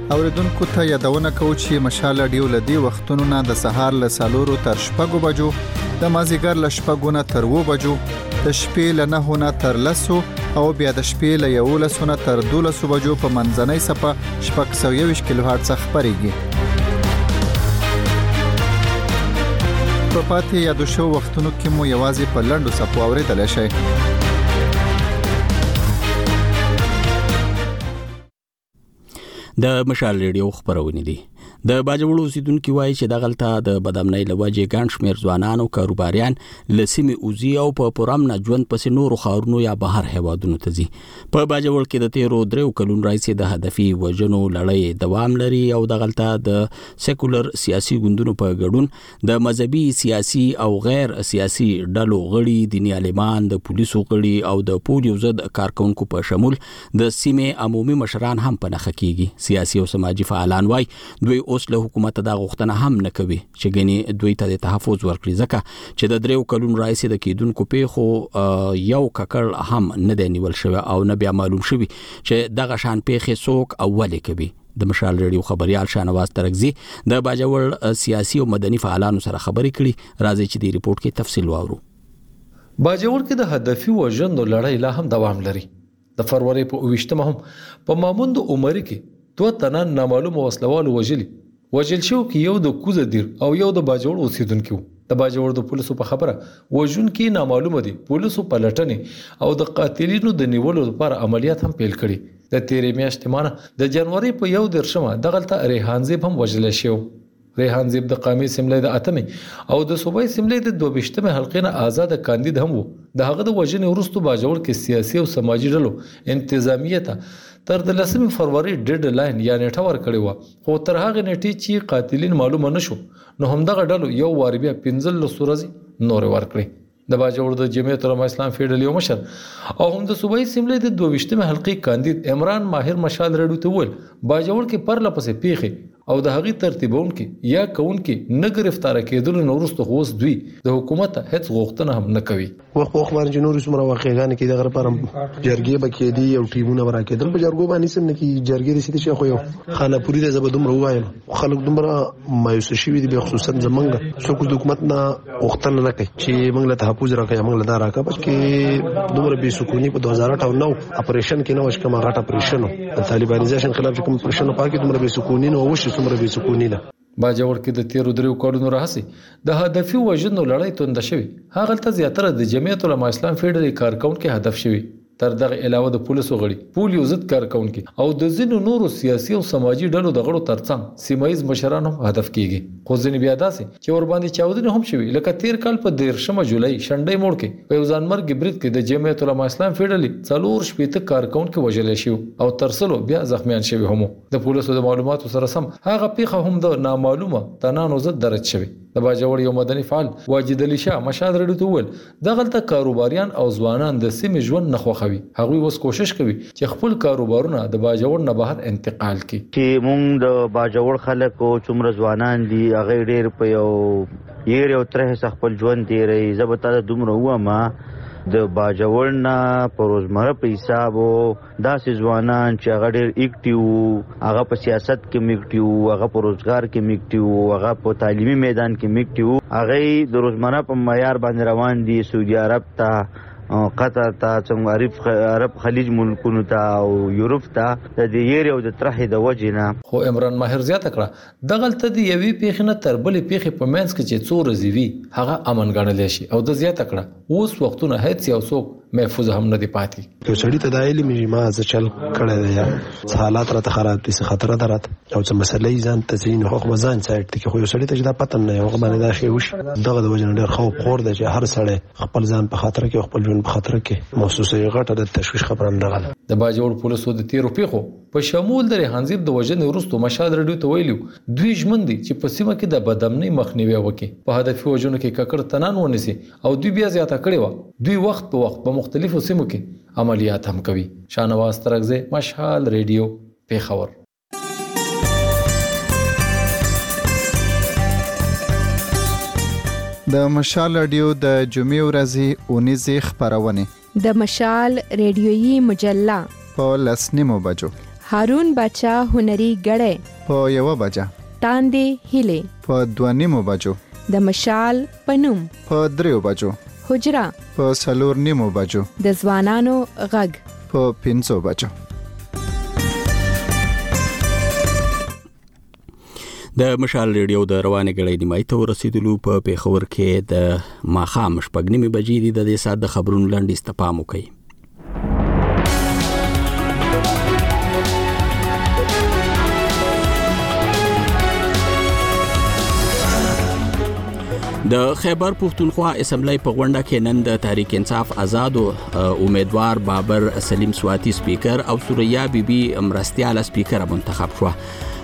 اوریدونکو ته یادونه کوو چې مشال رادیو له دې وختونو نه د سهار له سالورو تر شپږو بجو د مازیګر له شپږو نه تر وو بجو د شپې له نهو نه تر لسو او بیا د شپې له یولسو نه تر دولسو بجو په منځنۍ سپه شپږ سوه یوویشت کیلو هرتز خپرېږي په پاتې یادو شو وختونو کې مو یوازې په لنډو سپو اورېدلی شئ د مشال ریډیو خبرونه دي د باجوړو اوسیدونکو وایي چې د غلطه د بدامنۍ لوجې ګڼ شمیر ځوانان او کاروباریان لسیمه اوزي او په پرام نه ژوند پس نورو خارونو یا بهر هوادونو ته ځي په باجوړ کې د تیرو دریو کلون راځي د هدفي وژنو لړۍ دوام لري او د غلطه د سیکولر سیاسي ګوندونو په ګډون د مذهبي سیاسي او غیر سیاسي ډلو غړي دیني عالمان د پولیسو غړي او د پولیو ضد کارکونکو په شمول د سیمې عمومي مشران هم په نخښه کیږي سیاسي او سماجي فعالان وای دوی اوس له حکومت دا غوښتنه هم نه کوي چې غني دوی ته د تحفظ ورکړي ځکه چې د دریو کلونو راځي د کیدونکو پیښو یو ککړ هم نه دی نیول شوی او نه بیا معلوم شوی چې دغه شان پیښې څوک اوله کوي د مشال ریډیو خبريال شانواز ترکزي د باجوړ سیاسي او مدني فعالانو سره خبرې کړي راځي چې د ریپورت کې تفصیل واورو باجوړ کې د هدفي وژنو لړۍ لا هم دوام لري د فروری په 28مه هم په ماموند عمري کې دوه تنه نامعلوم وسلوالو وژلي وژل شو کې یو د کوزه دیر او یو د باجوړ اوسیدونکو د باجوړ د پولیسو په خبره وژونکي نامعلوم دي پولیسو پلټنې او د قاتلینو د نیولو لپاره عملیات هم پیل کړي د تیرې میاشتې مانه د جنوري په یو درشمه دغلته ریحان زیب هم وژل شو ریحان زیب د قامي سملې د اتمې او د صوبایي سملې د 22مې حلقې نه آزاد کاندید هم وو د هغه د وژنې وروسته باجوړ کې سیاسي او سماجي ډلو انتظامیه ته تر د لسمې فروری ډیډ لاین یا نیټه ورکړې و خو تر هغه نیټې چې قاتلین معلومه نشو نو همدغه ډلو یو وار بیا 15 ورځې نور ورکړي د باجوړ د جمعیت علماء اسلام فیډرل یو مشر او هم د صوبایي اسمبلۍ د 22مې حلقې کاندید عمران ماهر مشال رډو ته وویل باجوړ کې پرله پسې پیښې او د هغې ترتیبونکي یا کوونکي نه گرفتار کېدلو نه وروسته خو اوس دوی د حکومت هیڅ غوښتنه هم نه کوي وخت وخت باندې چې نور څومره واقعګانې کې دغه لپاره جرګې به کېدي او ټیمونه به راکېدل په جرګو باندې سم نه کې جرګې د سیتي شي خو یو خانه پوری د زبدوم روایم خلک دومره مایوس شوي دي به خصوصا زمونږ څوک د حکومت نه وختل نه کوي چې موږ له تحفظ راکې موږ له دا راکې بس کې دومره بې سکونی په 2008 اپریشن کې نو چې کومه غټه اپریشن د طالبانیزیشن خلاف کوم اپریشن پاکي دومره بې سکونی نو وشي دومره بې سکونی نه باجوړ کې د تیرو دریو کلونو راهسي د هدفي وژنو لړۍ توند شوې هغه ته زیاتره د جمعیت العلماء اسلام فیډري کارکونکو هدف شوی تر دغه علاوه د پولسو غړي، پولیو ضد کارکوونکي او د ځینو نورو سیاسي او سماجي ډلو د غړو ترڅنګ سیمه ییز مشران هم هدف کېږي، خو ځینې بیا داسې چې ورباندې چاودنې هم شوي، لکه تېر کال په دېرشمه جولای، شنډۍ موړ، کې په یو ځانمرګي برید کې د جمعیت علما اسلام فېډرلي څلور شپېته کارکوونکي وژل شوي او تر سلو بیا زخمیان شوي هم وو. د پولسو د معلوماتو سره سم هغه پېښه هم د نامعلومه تنانو ضد درج شوې. د باجوړ یو مدني فعال واجد علي شاه مشهد رډیو ته وویل، دغلته کاروباریان او ځوانان د سیمې ژوند نه خوښوي، هغوی اوس کوشش کوي چې خپل کاروبارونه د باجوړ نه بهر انتقال کړي. چې موږ د باجوړ خلک او څومره ځوانان دي، هغوی ډېر په یو یېرې او ترهې سره خپل ژوند تېروي، زه به تاته دومره ووایم، د باجوړ نه په روزمره په حساب او داسې ځوانان چې هغه ډېر اکټیو وو، هغه په سیاست کې هم اکټیو وو، هغه په روزګار کې هم اکټیو وو، هغه په تعلیمي میدان کې هم اکټیو وو، هغه یې د روزمره په معیار باندې روان دي، سعودي عرب ته، قطر ته، څنګه عرب خلیج ملکونو ته او یورپ ته د دې یېرې او د ترهې د وجې نه. خو عمران ماهر زیاته کړه، دغلته د یوې پېښې نه تر بلې پېښې په منځ کې چې څو ورځې وي، هغه امن ګڼلی شي او ده زیاته کړه، اوس وختونه هېڅ یو څوک محفوظ هم نه دی پاتې. یو سړي ته دا علم وي ما څه چل کړی دی یا څه حالات راته خراب دي، څه خطره ده راته او څه مسئله یي ځان ته ځي، نو هغه خو به ځان سایډ ته کړي، خو یو سړي ته چې دا پته نه وي او هغه باندې دا شی وشي، دغه د وجې نه ډېر خوف خور دی چې هر سړی خپل ځان په خطر کې او خپل ژوند په خطر کې محسوسوي، غټه د تشویش خبره نه ده. د باجوړ پولیسو د تېرو پېښو. په شمول د رحانزیب د وژنې وروسته مشال رډیو ته ویلي وو، دوی ژمن دي چې په سیمه کې د بدامنۍ مخنیوی وکړي، په هدفي وژنو کې ککړ تنان ونیسي او دوی بیا زیاته کړې وه، دوی وخت په وخت په مختلفو سیمو کې عملیات هم کوي. شاهنواز ترکزی، مشال رډیو، پېښور. د مشال رډیو د جمعې ورځې اونیزې خپرونې. د مشال رېډيويي مجله. په لس نيمو بجو. هارون باچا هنري ګړی. په يوه بجه. تاندې هيلې. په دوه نيمو بجو. د مشال په نوم. په دريو بجو. حجره. په څلور نيمو بجو. د ځوانانو غږ. په پنځو بجو. د مشال ریډیو د روانې غړې نیمای ته ورسېدلو په پیښور کې د ماخام شپږنیمې بجې دي د دې سات د خبرونو لاندې استپام وکړي د خیبر پښتونخوا اسمبلی په غونډه کې نن د تحریک انصاف آزادو امیدوار بابر سلیم سواتی سپیکر او سوریا بیبي بی مرستياله سپیکر منتخب شو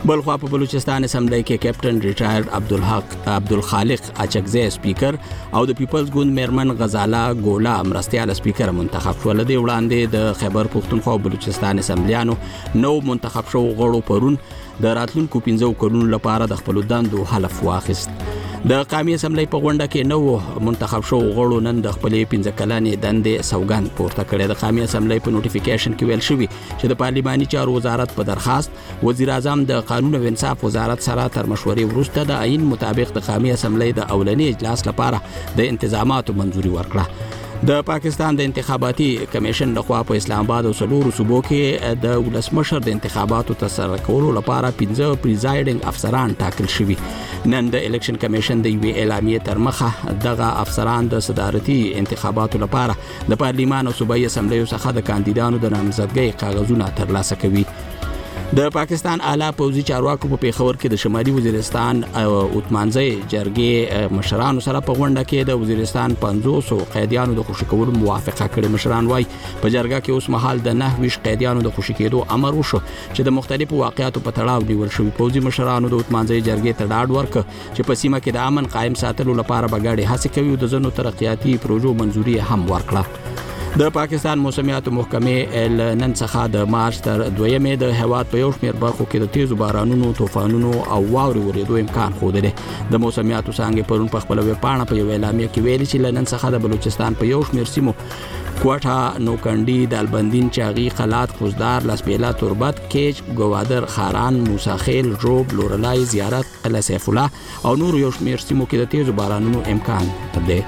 بلخوا په بلوچستان اسمبلی کې کیپټن ریټایرډ عبدالحق عبدالخالق اچکزی سپیکر او د پیپلز ګوند میرمن غزاله ګولا مرستيال سپیکر منتخب شول د وړاندې د خیبر پښتونخوا او بلوچستان اسمبلیانو نو منتخب شو غړو پرون د راتلونکو 15 کلونو لپاره د خپل دندو حلف واخیست د قامي اسمبلی په غونډه کې نو منتخب شو غړو نن د خپلې 15 کلنې دندې سوګند پورته کړې د قامي اسمبلی په نوټیفیکیشن کې ویل شوی چې د پارلیماني چارو وزارت په درخواست وزیر اعظم د قانون او انصاف وزارت سره تر مشورې وروسته د عین مطابق د قامي اسمبلی د اولنی اجلاس لپاره د انتظاماتو منځوري ورکړه د پاکستان د انتخاباتي کمیشن لخوا په اسلام آباد او سلورو صوبو کې د ولسمشر د انتخاباتو ترسره کولو لپاره 15 پریزایډینګ افسران ټاکل شوي نن د الیکشن کمیشن د یوې اعلامیې تر مخه دغه افسران د صدارتي انتخاباتو لپاره د پارلیمان او صوبایي اسمبلیو څخه د کاندیدانو د نامزدګۍ کاغذونه ترلاسه کوي د پاکستان اعلی پوځي چارواکو په پیښور کې د شمالي وزیرستان او اتمانځي جرګې مشرانو سره په غونډه کې د وزیرستان 500 قیدیانو د خوشی کولو موافقه کړې مشران وای په جرګه کې اوس مهال د 9 قیدیانو د خوشی کېدو امر وشو چې د مختلفو واقعاتو په تړاو نیول شوی پوځي مشرانو د اتمانځي جرګې ته ډاډ ورک چې په سیمه کې د امن قائم ساتلو لپاره بغاړي هڅه کوي او د زنو ترقیاتي پروژو منځوري هم ورکړه د پاکستان موسمیات محکمه ال نن څخه د مارچ تر دویمې د هواد په یو شمېر برخو کې د تیزو بارانونو، طوفانونو او واورې ورېدو امکان خوده دي د موسمیات څنګه پرون په خپل ویب پاڼه په یو اعلامیه کې ویل چې لنن څخه د بلوچستان په یو شمېر سیمو کوټه نوکندی دالبندین چاغي قلات خوزدار لسبیلا تربت کیچ ګوادر خاران موساخیل روب لورلای زیارت قلعه سیف الله او نور یو شمېر سیمو کې د تیزو بارانونو امکان دی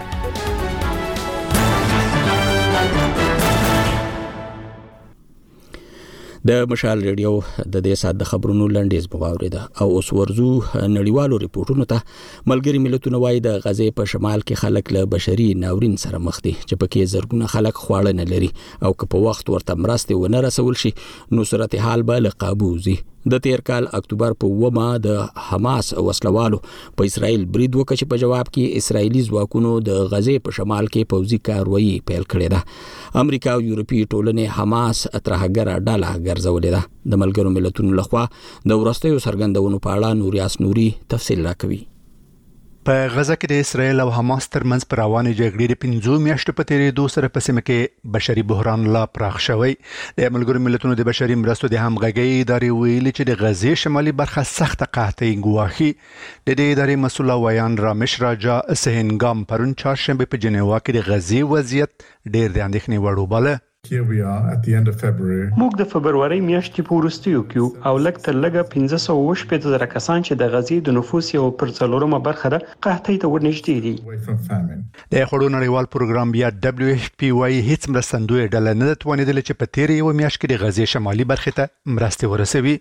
د مشال ریډیو د دې سات د خبرونو لنډیز په واورید او اوس ورزو نړیوالو ریپورتونو ته ملګری ملتونه وایي د غزې په شمال کې خلک له بشري ناورین سره مخ دي چې پکې زرګونه خلک خواړه نه لري او که په وخت ورته مرستې ونه رسول شي نو صورتحال به له قابو وځي د تیر کال اکتوبر په ومه د حماس وسلوالو په اسرایل برید وکړ چې په جواب کې اسرایلی ځواکونو د غزې په شمال کې پوځي کاروایی پیل کړې ده امریکا او یورپی ټولنې حماس ترهګر ډله ګرځولې ده د ملګرو ملتونو لخوا د ورستیو څرګندونو په اړه نوریاس نوري تفصیل راکوي په غزه کې د اسرایل او حماس ترمنځ پر روانې جګړې د پنځو میاشتو په تیریدو سره په سیمه کې بشري بحران لا پراخ شوی د ملګرو ملتونو د بشري مرستو د همغږۍ ادارې ویلي چې د غزې شمالي برخه سخته قحطۍ ګواښي د دې ادارې مسول ویان رامش راجا سهنګام پرون چهارشنبه په جنیوا کې د غزې وضعیت ډیر د اندېښنې وړ وباله موږ د فبرورۍ میاشتې په وروستیو کې یو او لږ تر لږه پنځه سوه او شپېته زره کسان چې د غزې د نفوس یوه پر څلورمه برخه ده، قحطۍ ته ورنږدې دي. د خوړو نړیوال پروګرام یا ډبلیو ایف پي وايي، هېڅ مرستندویه ډله نه ده توانېدلې چې په تېره یوه میاشت کې د غزې شمالي برخې ته مرستې ورسوي.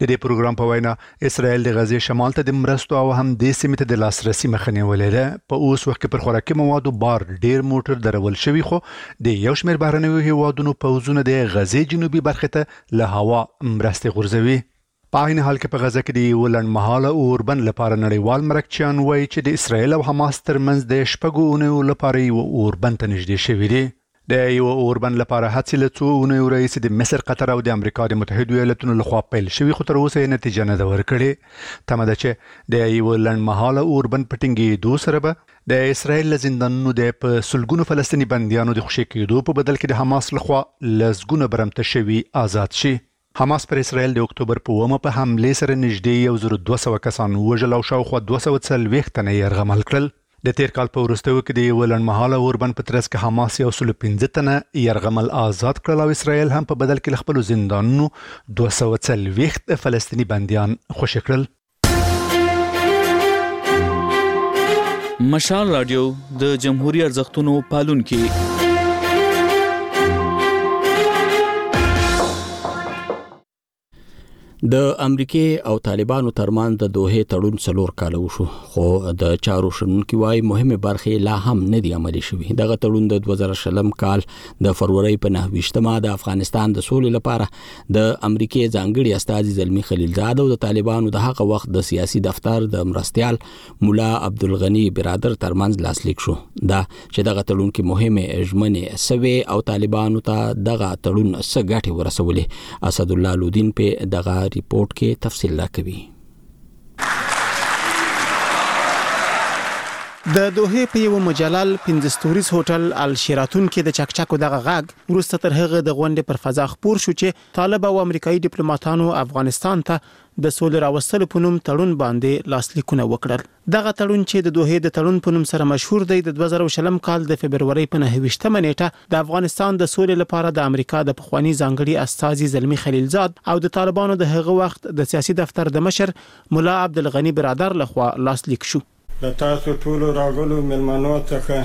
د دې پروګرام په وینا اسرائیل د غزې شمال ته د مرستو او هم د سیمې ته د لاسرسي مخه نیولې ده په اوس وخت کې پر خوراکي موادو بار ډیر موټر درول شوی خو د یو شمېر بهرنیو هیوادونو پوځونه د غزې جنوبي برخې ته له هوا مرستې غورځوي په عین حال کې په غزه کې د یو لنډمهاله اوربند لپاره نړیوال مرکچیان وایي چې د اسرایل او حماس ترمنځ د شپږو اونیو لپاره یو اوربند ته نږدې شوي دي د یوه اوربند لپاره هڅې له څو اونیو راهیسې د مصر، قطر او د امریکا د متحدو ایالتونو لخوا پیل شوي، خو تر اوسه یې نتیجه نه ده ورکړې. تمه ده چې د یوه لنډمهاله اوربند په ټینګېدو سره به د اسرائیل له زندانونو د په سلګونو فلسطیني بندیانو د خوشې کېدو په بدل کې د حماس لخوا لسګونه برمته شوي ازاد شي. حماس پر اسراییل د اکتوبر په اوومه په حملې سره نژدې یو زرو دوه سوه کسان ووژل او شاوخوا دوه سوه څلوېښت تنه یې یرغمل کړل. د تېر کال په وروستیو کې د یوه لنډمهاله اوربند په ترڅ کې حماس یو سلو پنځه تنه یرغمل آزاد کړل او اسراییل هم په بدل کې له خپلو زندانونو دوه سوه څلوېښت فلسطیني بندیان خوشې کړل. مشال رادیو د جمهوریت ارزښتونو پالونکي د امریکای او طالبانو ترمن د دوه تړون څلور کال وشو خو د چارو شنونکو وايي مهمه برخه لا هم نه دی عملی شوی دغه تړون د 2020 کال د فروری په 9 مه د افغانستان د سولې لپاره د امریکای ځانګړي استاذ زلمی خلیلزاد او د طالبانو د هغه وخت د سیاسي دفتر د مرستيال مولا عبدالغنی برادر ترمنځ لاسلیک شو دا چې دغه تړون کې مهمه ژمنه سوي او طالبانو ته دغه تړون څه ګټه ورسولې اسد الله لودین په دغه ریپورت کې تفصیل راکوي د دوحې په یوه مجلل پنځه ستوریز هوټل الشیراتون کې د چکچکو دغه غږ وروسته تر هغه د غونډې پر فضا خپور شو چې طالب او امریکایي ډیپلوماټانو افغانستان ته د سولې راوستلو په نوم تړون باندې لاسلیکونه وکړل. دغه تړون چې د دوحې د تړون په نوم سره مشهور دی، د دوه زره او شلم کال د فبرورۍ په نهه ویشت مه نېټه د افغانستان د سولې لپاره د امریکا د پخواني ځانګړي استازي زلمي خلیلزاد او د طالبانو د هغه وخت د سیاسي دفتر د مشر ملا عبدالغني برادر له خوا لاسلیک شو. له تاسو ټولو راغلو مېلمنو څخه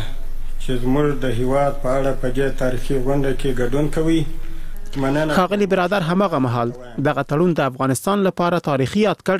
چې زموږ د هېواد په اړه په دې تاریخي غونډه کې ګډون کوئ، مننه کوم. ښاغلي برادر هماغه مهال دغه تړون د افغانستان لپاره تاریخي یاد کړ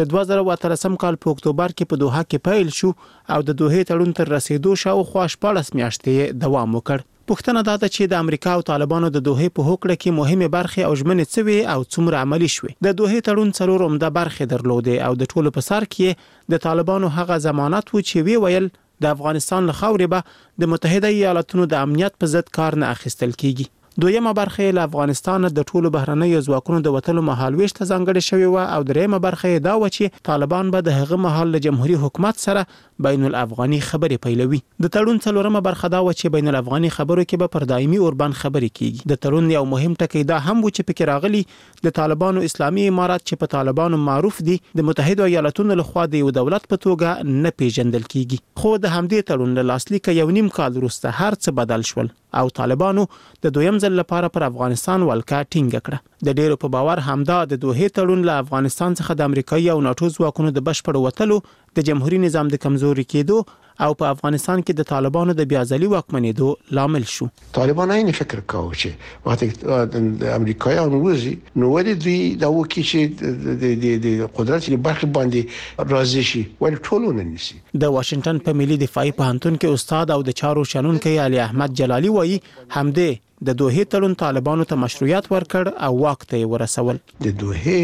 د دوه زره او اتلسم کال په اکتوبر کې په دوحه کې پیل شو او د دوحې تړون تر رسېدو شاوخوا شپاړس میاشتې یې دوام وکړ. پوښتنه دا ده چې د امریکا او طالبانو د دوحې په هوکړه کې مهمې برخې او ژمنې څه وې او څومره عملي شوې؟ د دوحې تړون څلور عمده برخې درلودې او د ټولو په سر کې یې د طالبانو هغه ضمانت و چې ویې ویل، د افغانستان له خاورې به د متحده ایالتونو د امنیت په ضد کار نه اخیستل کېږي. دویمه برخه یې له افغانستانه د ټولو بهرنیو ځواکونو د وتلو مهالوېش ته ځانګړې شوې وه او درېیمه برخه یې دا وه چې طالبان به د هغه مهال له جمهوري حکومت سره بین الافغاني خبرې پیلوي. د تړون څلورمه برخه دا وه چې بین الافغاني خبرو کې به پر دایمي اوربند خبرې کېږي. د تړون یو مهم ټکی دا هم و چې پکې راغلي د طالبانو اسلامي امارت چې په طالبانو معروف دي، د متحدو ایالتونو له خوا د یو دولت په توګه نه پېژندل کېږي. خو د همدې تړون له لاسلیکه یو نیم کال وروسته هر څه بدل شول او طالبانو د دویم ځل لپاره پر افغانستان ولکه ټینګه کړه. د ډېرو په باور همدا د دوحې تړون له افغانستان څخه د امریکايي او ناټو ځواکونو د بشپړ وتلو د جمهوري نظام د کمزوري کېدو او په افغانستان کې د طالبانو د بیا ځلي واکمنېدو لامل شو. طالبانو عین فکر کاوه چې وخت امریکایان وځي نو ولې دوی دا وکړي چې د قدرت یې برخې باندې راضي شي ولې ټول ونه نیسي. د واشنګټن په ملي دفاعي پوهنتون کې استاد او د چارو شنونکی علي احمد جلالي وايي، همدې، د دوحې تړون طالبانو ته مشروعیت ورکړ او واک ته یې ورسول. د دوحې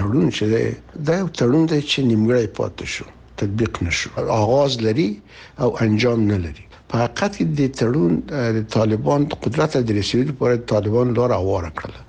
تړون چې دی دا یو تړون دی چې نیمګړی پاتې شو، تطبیق نه شو، آغاز لري او انجام نه لري. په حقیقت کې دې تړون د طالبان قدرت ته د رسیدو لپاره د طالبانو لاره هواره کړله،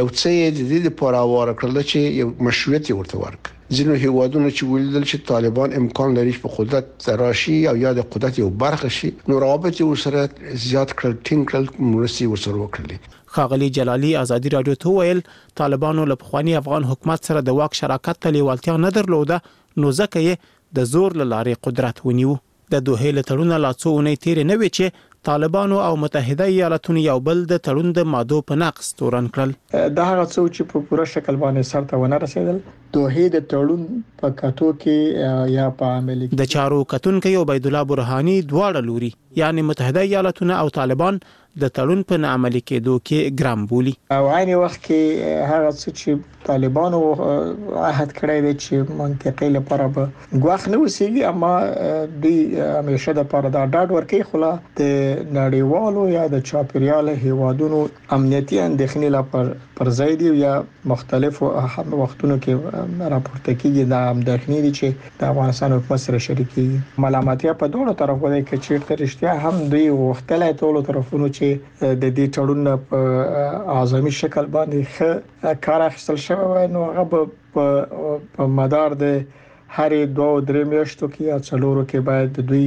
یو څه یې د دې لپاره هواره کړله چې یو مشروعیت یې ورته ورکړ. ځینو هیوادونو چې ولیدل چې طالبان امکان لري چې په قدرت ته راشي او یا د قدرت یو برخه شي نو روابط یې ورسره زیات کړل، ټینګ کړل، مرستې یې ورسره وکړلې. ښاغلي جلالي ازادي راډیو ته وویل، طالبانو له پخواني افغان حکومت سره د واک شراکت ته لېوالتیا نه درلوده نو ځکه یې د زور له لارې قدرت ونیو. د دوحې له تړونه لا څو اونۍ تېرې نه وې چې طالبانو او متحده ایالتونو یو بل د تړون د مادو په نقض تورن کړل. دا هغه څه وو چې په پوره شکل باندې سر ته ونه رسېدل. دوحې د تړون په کتو کې یا په عملي کېدو کې. د چارو کتونکی عبیدالله برهاني دواړه لوري یعنې متحده ایالتونه او طالبان د تړون په نه عملي کېدو کې ګرم بولي. او عین وخت کې هغه څه چې طالبانو عهد کړی دی چې منطقې لپاره به ګواښ نه اوسېږي اما دوی همېشه لپاره دا ډاډ ورکوي خو لا د نړیوالو یا د چاپېریال هېوادونو امنیتي اندېښنې لا پر ځای دي او یا مختلفو وختونو کې راپورته کیږي دا اندیښنې دي چې د افغانستان حکومت سره شریکیږي. ملامتیا په دواړو طرفو ده که چیرته رښتیا هم دوی غوښتلای ټولو طرفونو چې د دې تړون نه په اعظامي شکل باندې ښه کار اخیستل شوی وای نو هغه به په مدار د هرې دوه او درې میاشتو کې یا څلورو کې باید دوی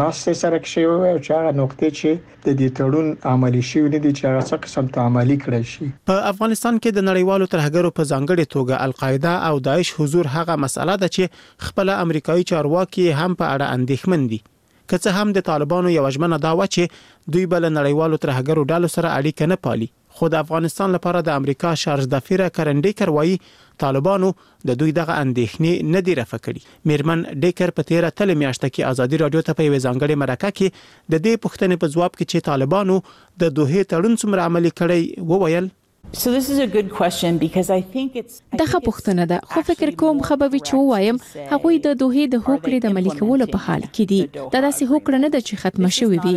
ناسته سره کښې وای او چې هغه نقطې چې د دې تړون عملي شوي نه دي چې هغه څه قسم ته عملي کړای شي. په افغانستان کې د نړیوالو ترهګرو په ځانګړې توګه القاعده او داعش حضور هغه مسئله ده چې خپله امریکايي چارواکي یې هم په اړه اندېښمن دي. که څه هم د طالبانو یوه ژمنه دا وه چې دوی به له نړیوالو ترهګرو ډلو سره اړیکه نه پالي، خو د افغانستان لپاره د امریکا شارژ دفیره کرن ډیکر وايي، طالبانو د دوی دغه اندېښنې نه دي رفع کړي. مېرمن ډیکر په تېره تلې میاشت کې ازادي راډیو ته په یوې ځانګړې مرکه کې د دې پوښتنې په ځواب کې چې طالبانو د دوحې تړون څومره عملي کړی، وویل. دا ښه پوښتنه ده، خو فکر کوم ښه به وي چې ووایم، هغوی د دوحې د هوکړې د عملي کولو په حال کې دي. دا داسې هوکړه نه ده چې ختمه شوې وي.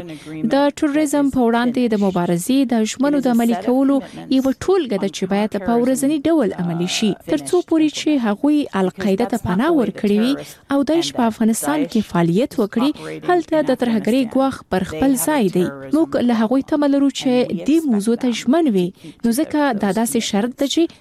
د تروریزم په وړاندې د مبارزې د ژمنو د عملي کولو یوه ټولګه ده چې باید په ورځني ډول عملي شي، تر څو پورې چې هغوی القاعده ته پناه ورکړې وي او داعش په افغانستان کې فعالیت وکړي، هلته د ترهګرۍ ګواښ پر خپل ځای دی. موږ له هغوی تمه لرو چې دې موضوع ته ژمن وي، نو ځکه دا داسې شرط ده چې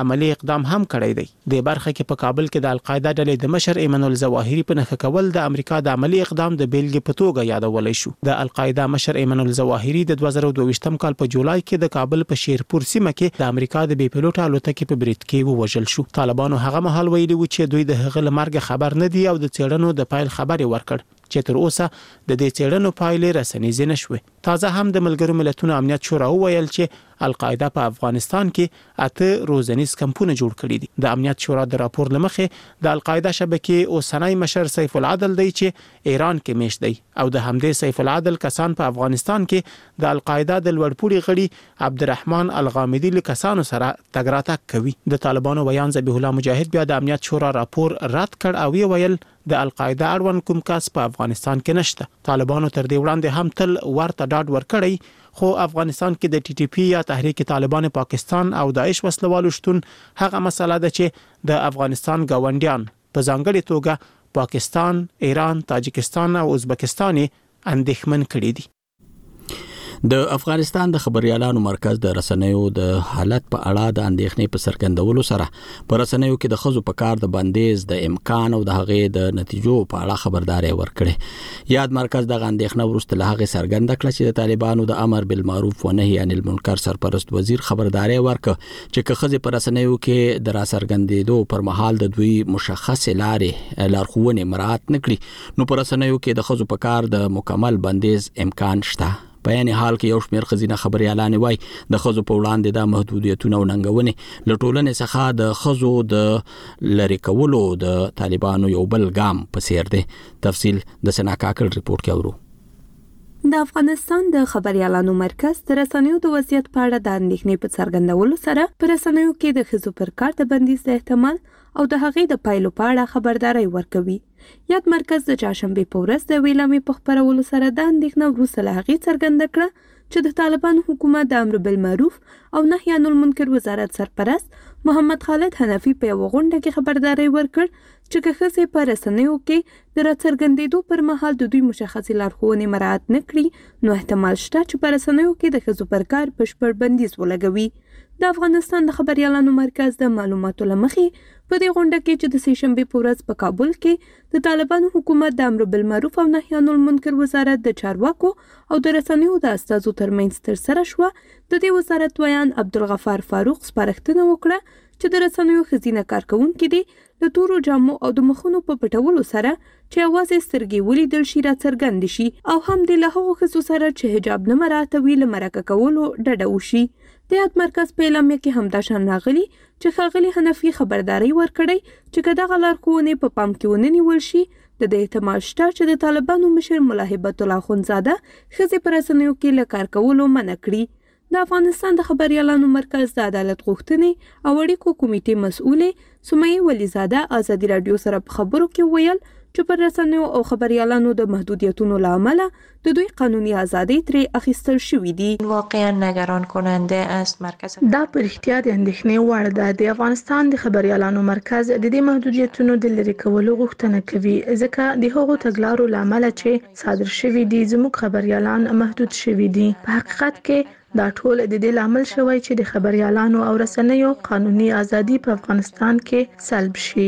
عملي اقدام هم کړی دی. دې برخه کې په کابل کې د القاعده ډلې د مشر ایمن الظواهري په نښه کول د امریکا د عملي اقدام د بېلګې په توګه یادولی شو. د القاعده مشر ایمن الظواهري د دوه زره دوه ویشت کال په جولای کې د کابل په شیرپور سیمه کې د امریکا د بې پیلوټه الوتکې په برید کې ووژل شو. طالبانو هغه مهال ویلي و چې دوی د هغه له مرګه خبر نه دي او د څېړنو د پیل خبر یې ورکړ چې تر اوسه د دې څېړنو پایلې رسنیزې نه شوې. تازه هم د ملګرو ملتونو امنیت شورا وویل چې القاعده په افغانستان کې اته روزنیز کمپونه جوړ کړي دي. د امنیت شورا د راپور له مخې د القاعده شبکې اوسنی مشر سیف العدل دی چې ایران کې میشت دی او د همدې سیف العدل کسان په افغانستان کې د القاعده د لوړپوړي غړي عبدالرحمن الغامدي له کسانو سره تګ راتګ کوي. د طالبانو ویاند ذبیح الله مجاهد بیا د امنیت شورا راپور رد کړ او ویې ویل د القاعده اړوند کوم کس په افغانستان کې نشته. طالبانو تر دې وړاندې هم تل ورته ډاډ ورکړی، خو افغانستان کې د ټي ټي پي یا تحریک طالبان پاکستان او داعش وسله والو شتون هغه مسئله ده چې د افغانستان ګاونډیان په ځانګړې توګه پاکستان، ایران، تاجکستان او ازبکستان یې اندېښمن کړي دي. د افغانستان د خبريالانو مرکز د رسنیو د حالت په اړه د اندېښنې په څرګندولو سره پر رسنیو کې د خزو په کار د بندیز د امکان او د هغې د نتیجو په اړه خبرداري ورکړي یاد مرکز د اندېښنه ورسته له هغه څرګنده کړ چې د طالبانو د امر بالمعروف و نهي عن المنکر سرپرست وزیر خبرداري ورکړ چې که خزه پر رسنیو کې د را څرګندېدو پر مهال د دوی مشخص لارې لارښوونې مراعات نکړي نو پر رسنیو کې د خزو په کار د مکمل بندیز امکان شته په عین حال کې یو شمېر خزینه خبريالان وای د خزو په وړاندې د محدودیتونو او ننګونې له ټولنې څخه د خزو د لری کولو د طالبانو یو بل ګام په سیر دی تفصیل د سنا کاکل رپورت کې اورو د افغانستان د خبريالانو مرکز د رسنیو د وضعیت په اړه د اندېښنې په څرګندولو سره په رسنیو کې د ښځو پر کار د بندیز د احتمال او د هغې د پایلو په اړه خبرداری ورکوي. یاد مرکز د چهارشنبې په ورځ د یوې اعلامیې په خپرولو سره دا اندېښنه وروسته له هغې څرګنده کړه چې د طالبانو حکومت د امر بالمعروف او نهی عن المنکر وزارت سرپرست محمد خالد حنفي په یوه غونډه کې خبرداری ورکړ چې که ښځې په رسنیو کې د راڅرګندېدو پر مهال د دوی مشخصې لارښوونې مراعات نه کړي، نو احتمال شته چې په رسنیو کې د ښځو پر کار بشپړ بندیز ولګوي. د افغانستان د خبریالانو مرکز د معلوماتو له مخې، په دې غونډه کې چې د سې شنبې په ورځ په کابل کې د طالبانو حکومت د امربالمعروف او نهیانالمنکر وزارت د چارواکو او د رسنیو د استازو ترمنځ ترسره شوه، د دې وزارت ویاند عبدالغفار فاروق سپارښتنه وکړه چې د رسنیو ښځینه کارکوونکې دې د تورو جامو او د مخونو په پټولو سره چې یوازې سترګې ولیدل شي راڅرګندې شي او هم د له هغو ښځو سره چې حجاب نه مراعتوي له مرکه کولو ډډه وشي د یاد مرکز په اعلامیه کې همدا شان راغلي چې ښاغلي حنفي خبرداری ورکړی چې که دغه لارښوونې په پام کې ونه نیول شي د دې احتمال شته چې د طالبانو مشر ملا هبت الله خونزاده ښځې په رسنیو کې له کار کولو منع کړي د افغانستان د خبریالانو مرکز د عدالت غوښتنې او اړیکو کمیټې مسؤلې سمیه ولیزاده ازادي راډیو سره په خبرو کې وویل چې پر رسنیو او خبریالانو د محدودیتونو له امله د دوی قانوني ازادۍ ترې اخیستل شوې دي. واقعا نگران کننده است مرکز دا په رښتیا د اندېښنې وړ ده. د افغانستان د خبریالانو مرکز د دې محدودیتونو د لرې کولو غوښتنه کوي، ځکه د هغو تګلارو له امله چې صادر شوي دي زموږ خبریالان محدود شوي دي په حقیقت کې دا ټول د دې لامل شوی چې د خبریالانو او رسنیو قانوني ازادي په افغانستان کې سلب شي.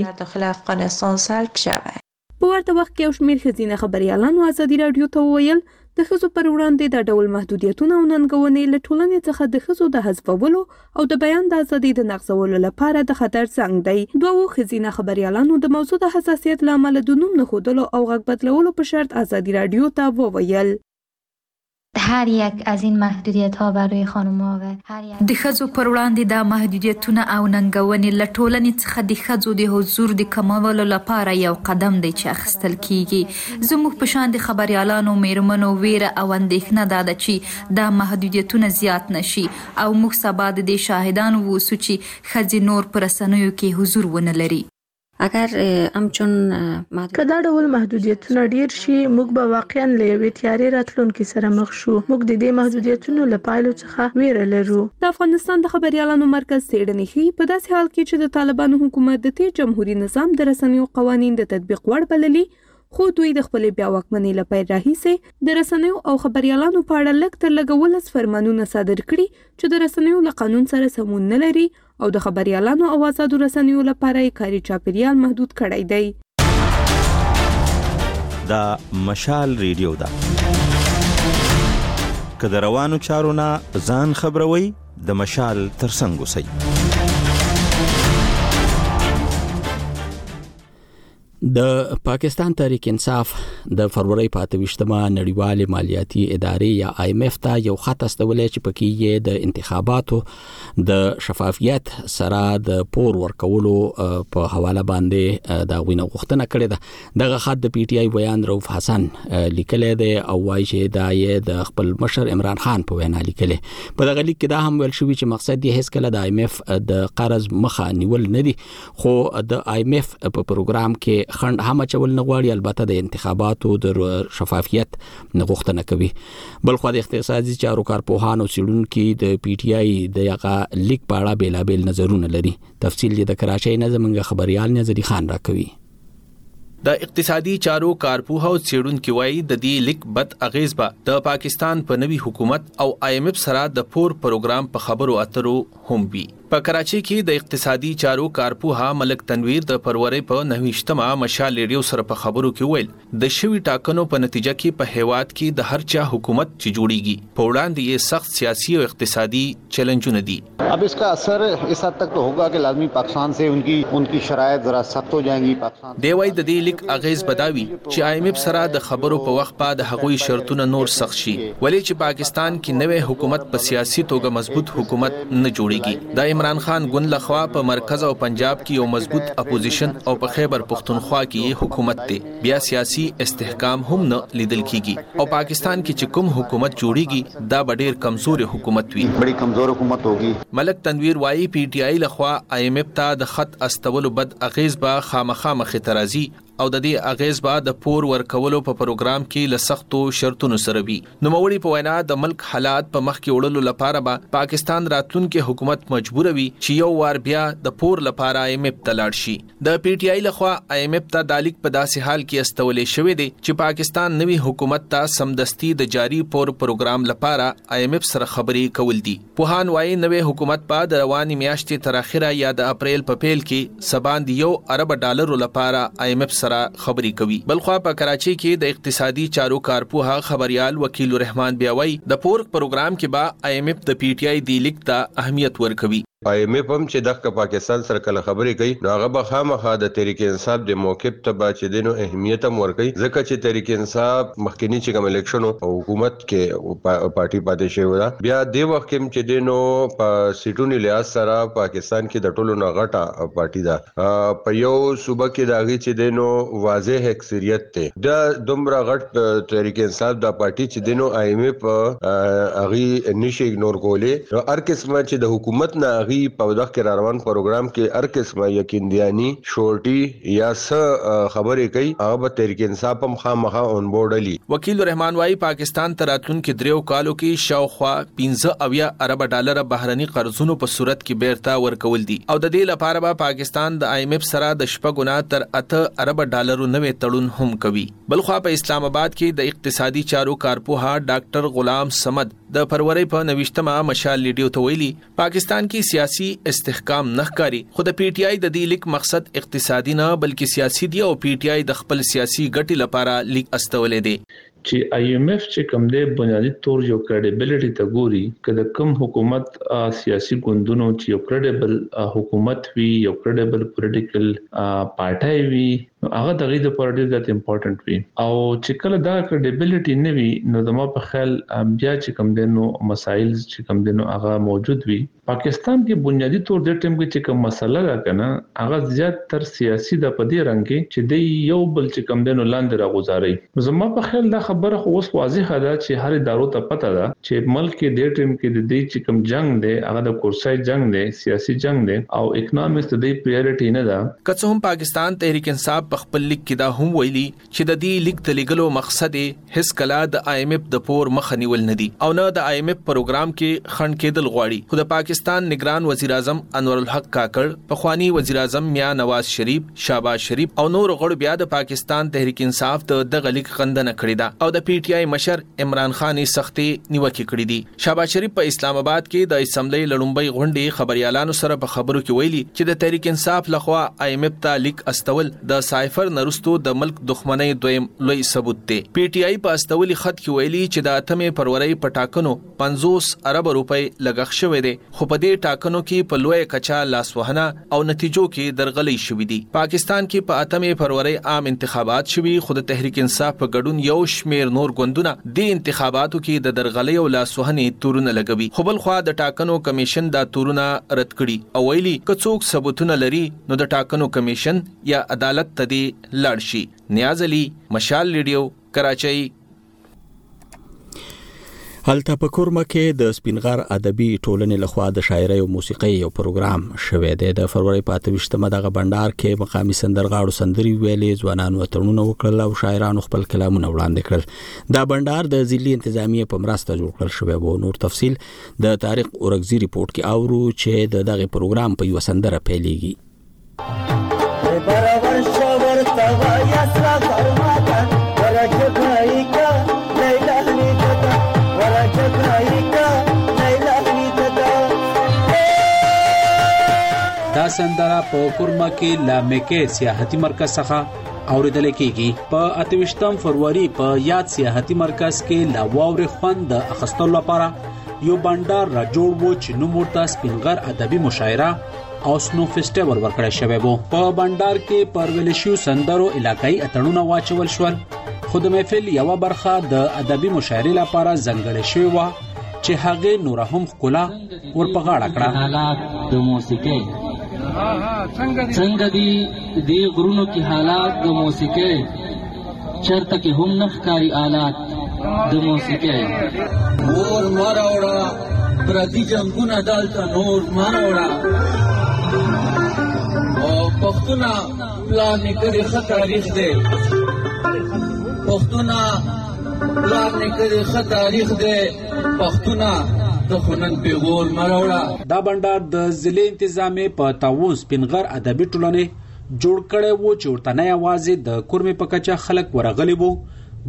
په ورته وخت کې یو شمېر ښځینه خبریالانو ازادي راډیو ته وویل، د ښځو پر وړاندې دا ډول محدودیتونه او ننګونې له ټولنې څخه د ښځو د حذفولو او د بیان د ازادۍ د نقضولو لپاره د خطر زنګ دی. دوو ښځینه خبریالانو د موضوع د حساسیت له امله د نوم نه ښودلو او غږ بدلولو په شرط ازادي راډیو ته وویل. هر یک از این محدودیت ها بر روی خانم ها و هر یک. د ښځو پر وړاندې دا محدودیتونه او ننګونې له ټولنې څخه د ښځو د حضور د کمولو لپاره یو قدم دی چې اخیستل کیږي. زموږ په شان د خبریالانو میرمنو ویره او اندیښنه دا ده چې دا محدودیتونه زیات نه شي او موږ سبا د دې شاهدان واوسو چې ښځې نور په رسنیو کې حضور ونه لري. اګر ام چون محدودیتونه. که دا ډول محدودیتونه ډېر شي، موږ به واقعاً له یوې تیارې راتلونکې سره مخ شو. موږ د دې محدودیتونو له پایلو څخه وېره لرو. د افغانستان د خبریالانو مرکز څېړنې ښيي، په داسې حال کې چې د طالبانو حکومت د تېر جمهوري نظام د رسنیو قوانین د تطبیق وړ بللي، خو دوی د خپلې بیا واکمنۍ له پیل راهیسې د رسنیو او خبریالانو په اړه لږ تر لږه ولس فرمانونه صادر کړي چې د رسنیو له قانون سره سمون نه لري او د خبریالانو او ازادو رسنیو لپاره یې کاري چاپیریال محدود کړی دی. دا مشال ریډیو ده که د روانو چارو نه ځان خبروي د مشال تر څنګ اوسئ د پاکستان تحریک انصاف د فروری په 28مه نړیوال مالیاتي ادارې یا آی ایم ایف ته یو خط استولې چې پکې یې د انتخاباتو د شفافیت سره د پور ورکولو په حواله باندې د غوینه غوښتنه کړې ده دغه خط د پی ټی آی ویان روف حسن لیکلې ده او وایي چې دا یې د خپل مشر عمران خان په وینا لیکلې په دغه لیک کې دا هم ویل شوی چې مقصد یې هیڅ کله د آی ایم ایف د قرض مخه نیول نه دي خو د آی ایم ایف په پروګرام کې خند هم چول نه غواړي البته د انتخاباتو د شفافیت غوښتنه کوي بل خو د اقتصادي چارو کارپوهان او سړونکو د پی ټی آی د یغه لیک په اړه بیلابل نظرونه لري تفصیل دې د کراچۍ نه زمونږ خبريال نظری خان راکوي د اقتصادي چارو کارپوه او چیرونکو وایي د دې لیک بد اغیز به د پاکستان په نوي حکومت او آی ایم ایف سره د پور پروګرام په خبرو اترو هم وي په کراچۍ کې د اقتصادي چارو کارپوه ملک تنویر د فرورۍ په نهه ویشت مه مشال رېډیو سره په خبرو کې وویل، د شوي ټاکنو په نتیجه کې په هېواد کې د هر چا حکومت چې جوړېږي، په وړاندې یې سخت سیاسي او اقتصادي چیلنجونه دي. اب اسکا اثر اس حد تک تو هوګا که لازمي پاکستان سې ان کی ان کی شرایط ذرا سخت هو جاینګي. دی وايي د دې لیک اغېز به دا وي چې آی اېم اېف سره د خبرو په وخت به د هغوی شرطونه نور سخت شي ولې چې پاکستان کې نوی حکومت په سیاسي توګه مضبوط حکومت نه جوړېږي د عمران خان ګوند له خوا په مرکز او پنجاب کې یو مضبوط اپوزیشن او په خیبر پښتونخوا کې یې حکومت دی بیا سیاسي استحکام هم نه لیدل کېږي او پاکستان کې چې کوم حکومت جوړېږي دا به ډیر کمزوری حکومت وی. بړی کمزور حکومت هوګی. ملک تنویر وايي، پي ټي آي لخوا آی اېم اېف ته د خط استولو بد اغېز به خامخا مخې ته راځي او د دې اغېز به د پور ورکولو په پروګرام کې له سختو شرطونو سره وي. نوموړي په وینا، د ملک حالات په مخکې وړلو لپاره به پاکستان راتلونکی حکومت مجبوره وي چې یو وار بیا د پور لپاره آی اېم اېف ته لاړ شي. د پي ټي آی لخوا آی اېم اېف ته دا لیک په داسې حال کې استولی شوی دی چې پاکستان نوي حکومت ته سمدستي د جاري پور پروګرام لپاره آی اېم اېف سره خبرې کول دي. پوهان وايي نوی حکومت به د روانې میاشتې تر اخره یا د اپریل په پیل کې څه باندې یو ارب ډالرو لپاره آی اېم اېف سره خبرې کوي. بلخوا په کراچۍ کې د اقتصادي چارو کارپوه خبریال وکیل الرحمان بیا وايي د پور پروګرام کې به آی اېم اېف د پي ټي آی دې لیک ته اهمیت ورکوي. آی ایم ایف هم چه دښکه پاکستان سره کله خبری کوي نو هغه به خامخا د تحریک انصاف دی موقف ته به چه دی نو اهمیت هم ورکوي ځکه چه تحریک انصاف مخکنی چه کوم الیکشن وو په حکومت کی پارټی پاتی شوی وه بیا دی وخت کی هم چه دی نو په سیټونی لحاظ سره پاکستان کی د ټولو نه غټه پارټی ده. په یو صوبه کې د هغې چې دی نو واضح اکثریت دی د دومره غټ د تحریک انصاف دا پارټي چې دی نو آی ایم ایف هغې نشي اګنور کولی نو هر قسمه چې د حکومت نه هغې په دغه کې راروان پروګرام کې هر قسمه یقیندیاني شورټي یا څه خبرې کوي هغه به تحریک انصاف هم خامخا اونبورډ علي وکیل الرحمان وايي پاکستان ته راتلونکي دریو کالو کې شاوخوا پنځه اویا اربه ډالر بهرني قرضونو په صورت کې بېرته ورکول دي او د دې لپاره به پاکستان د آی اېم اېف سره د شپږو نه تر اته اربه ډالرو نوی تړون هم کوي. بلخوا په اسلام اباد کې د اقتصادي چارو کارپوه ډاکټر غلام صمد د فرورۍ په نویشت مه مشال لېډیو ته ویلي، پاکستان کې سیاسي استحکام نه ښکاري، خو د پي ټي آی د دې لیک مقصد اقتصادي نه بلکې سیاسي دی او پي ټي آی د خپل سیاسي ګټې لپاره لیک استولی دی. چی آی ایم ایف چی کوم دی بنیادی طور یو کریډیبیلیټی ته ګوری که د کوم حکومت ا سیاسی ګوندونو چی یو کریډیبل حکومت وی یو کریډیبل پولیټیکل پارټی وی نو هغه د غی د پر ډیر زیات امپورټنټ وی او چی کله دا کریډیبیلیټی نه وی نو زما په خیال بیا چی کوم دی نو مسایل چی کوم دی نو هغه موجود وی. پاکستان کې بنیادي تور دې ټیم کې چې کوم مسله ده کنه هغه زیات تر سیاسي ده په دې رنګ کې چې دی یو بل چې کوم دینو لاندې را غوزاري نو زما په خیال دا خبره خو اوس واضحه ده چې هر ادارو ته پته ده چې ملک کې دې ټیم کې د دې چې کوم جنګ دی هغه د کورسای جنګ دی سیاسي جنګ دی او اکنامکس د دې پریارټي نه ده. که څه هم پاکستان تحریک انصاف په خپل لیک کې دا هم ویلي چې د دې لیک د لیږلو مقصد یې هیڅکله د آی ایم ایف د پور مخه نیول نه دي او نه د آی ایم ایف پروګرام کې خنډ کېدل غواړي خو د پاکستان نگران وزیر اعظم انور الحق کاکړ پخوانی وزیر اعظم میا نواز شریف شاباز شریف او نور غړو بیا د پاکستان تحریک انصاف د دغه لیک غندنه کړې ده او د پی ټی آی مشر عمران خان یې سختې نیوکې کړې دي. شهباز شریف په اسلام اباد کې د اسمبلۍ له لومبۍ غونډې خبریالانو سره په خبرو کې ویلي چې د تحریک انصاف له خوا آی ایم ایف ته لیک استول د سایفر نه وروسته د ملک دښمنۍ دویم لوی ثبوت دی. پي ټي آی په استولي خط کې ویلي چې د اتمې فرورۍ په ټاکنو پنځوس اربه روپۍ لګښت شوی دی. خو په دې ټاکنو کې په لویه کچه لاسوهنه او نتیجو کې درغلۍ شوي دي. پاکستان کې په اتمې فرورۍ عام انتخابات شوي خو د تحریک انصاف په ګډون یو شمیر نور ګوندونه دې انتخاباتو کې د درغلۍ او لاسوهنې تورونه لګوي خو بل خوا د ټاکنو کمیشن دا تورونه رد کړي او ویلي که څوک ثبوتونه لري نو د ټاکنو کمیشن یا عدالت ته دې لاړ شي. نیاز علي، مشال ریډیو، کراچۍ. هلته په کورمه کې د سپینغر ادبي ټولنې لخوا د شاعرۍ او موسیقۍ یو پروګرام شوه دی د فروری په 28مه دغه بندر کې مقامی سندرغاړو سندري ویلې ځوانانو اترونه وکړل او شاعرانو خپل کلامونه وړاندې کړل دا بندر د ضلعي انتظامیه په مرسته جوړ کړل شوی وو نور تفصيل د تاریخ اورګزی رپورت کې اورو چې دغه پروګرام په یو سندره پیلېږي سندره په کورما کې لا میکې سیاحتي مرکز څخه اوریدل کیږي په 28 فروری په یاد سیاحتي مرکز کې لا واورې خوند د اخستلو لپاره یو بندر را جوړ و چې نو مرتا سپینګر ادبي مشاعره او سنو فیسټیول ورکړی شوی وو په بندر کې پر ویل شو سندرو علاقائی اتړونه واچول شول خو د محفل یو برخه د ادبي مشاعرې لپاره ځنګړې شوې و چې هغه نور هم خلا ور په غاړه کړه حالات د موسیقۍ څنګه دي د غرونو کې حالات د موسیقۍ چرته کې هم نخکاری آلات د موسیقۍ نور مراوړه پردي جنگونه دالته نور مراوړه او پښتونه پلان کړي خه تاریخ دی پښتونه پلان کړي خه تاریخ دی پښتونه ته خو نن پیغور مه راوړه دا بنډار د ضلع انتظامې په تاووس پنغر ادبي ټولنې جوړ کړی و چې ورته نه یوازې د کورمې په کچه خلک ورغلي وو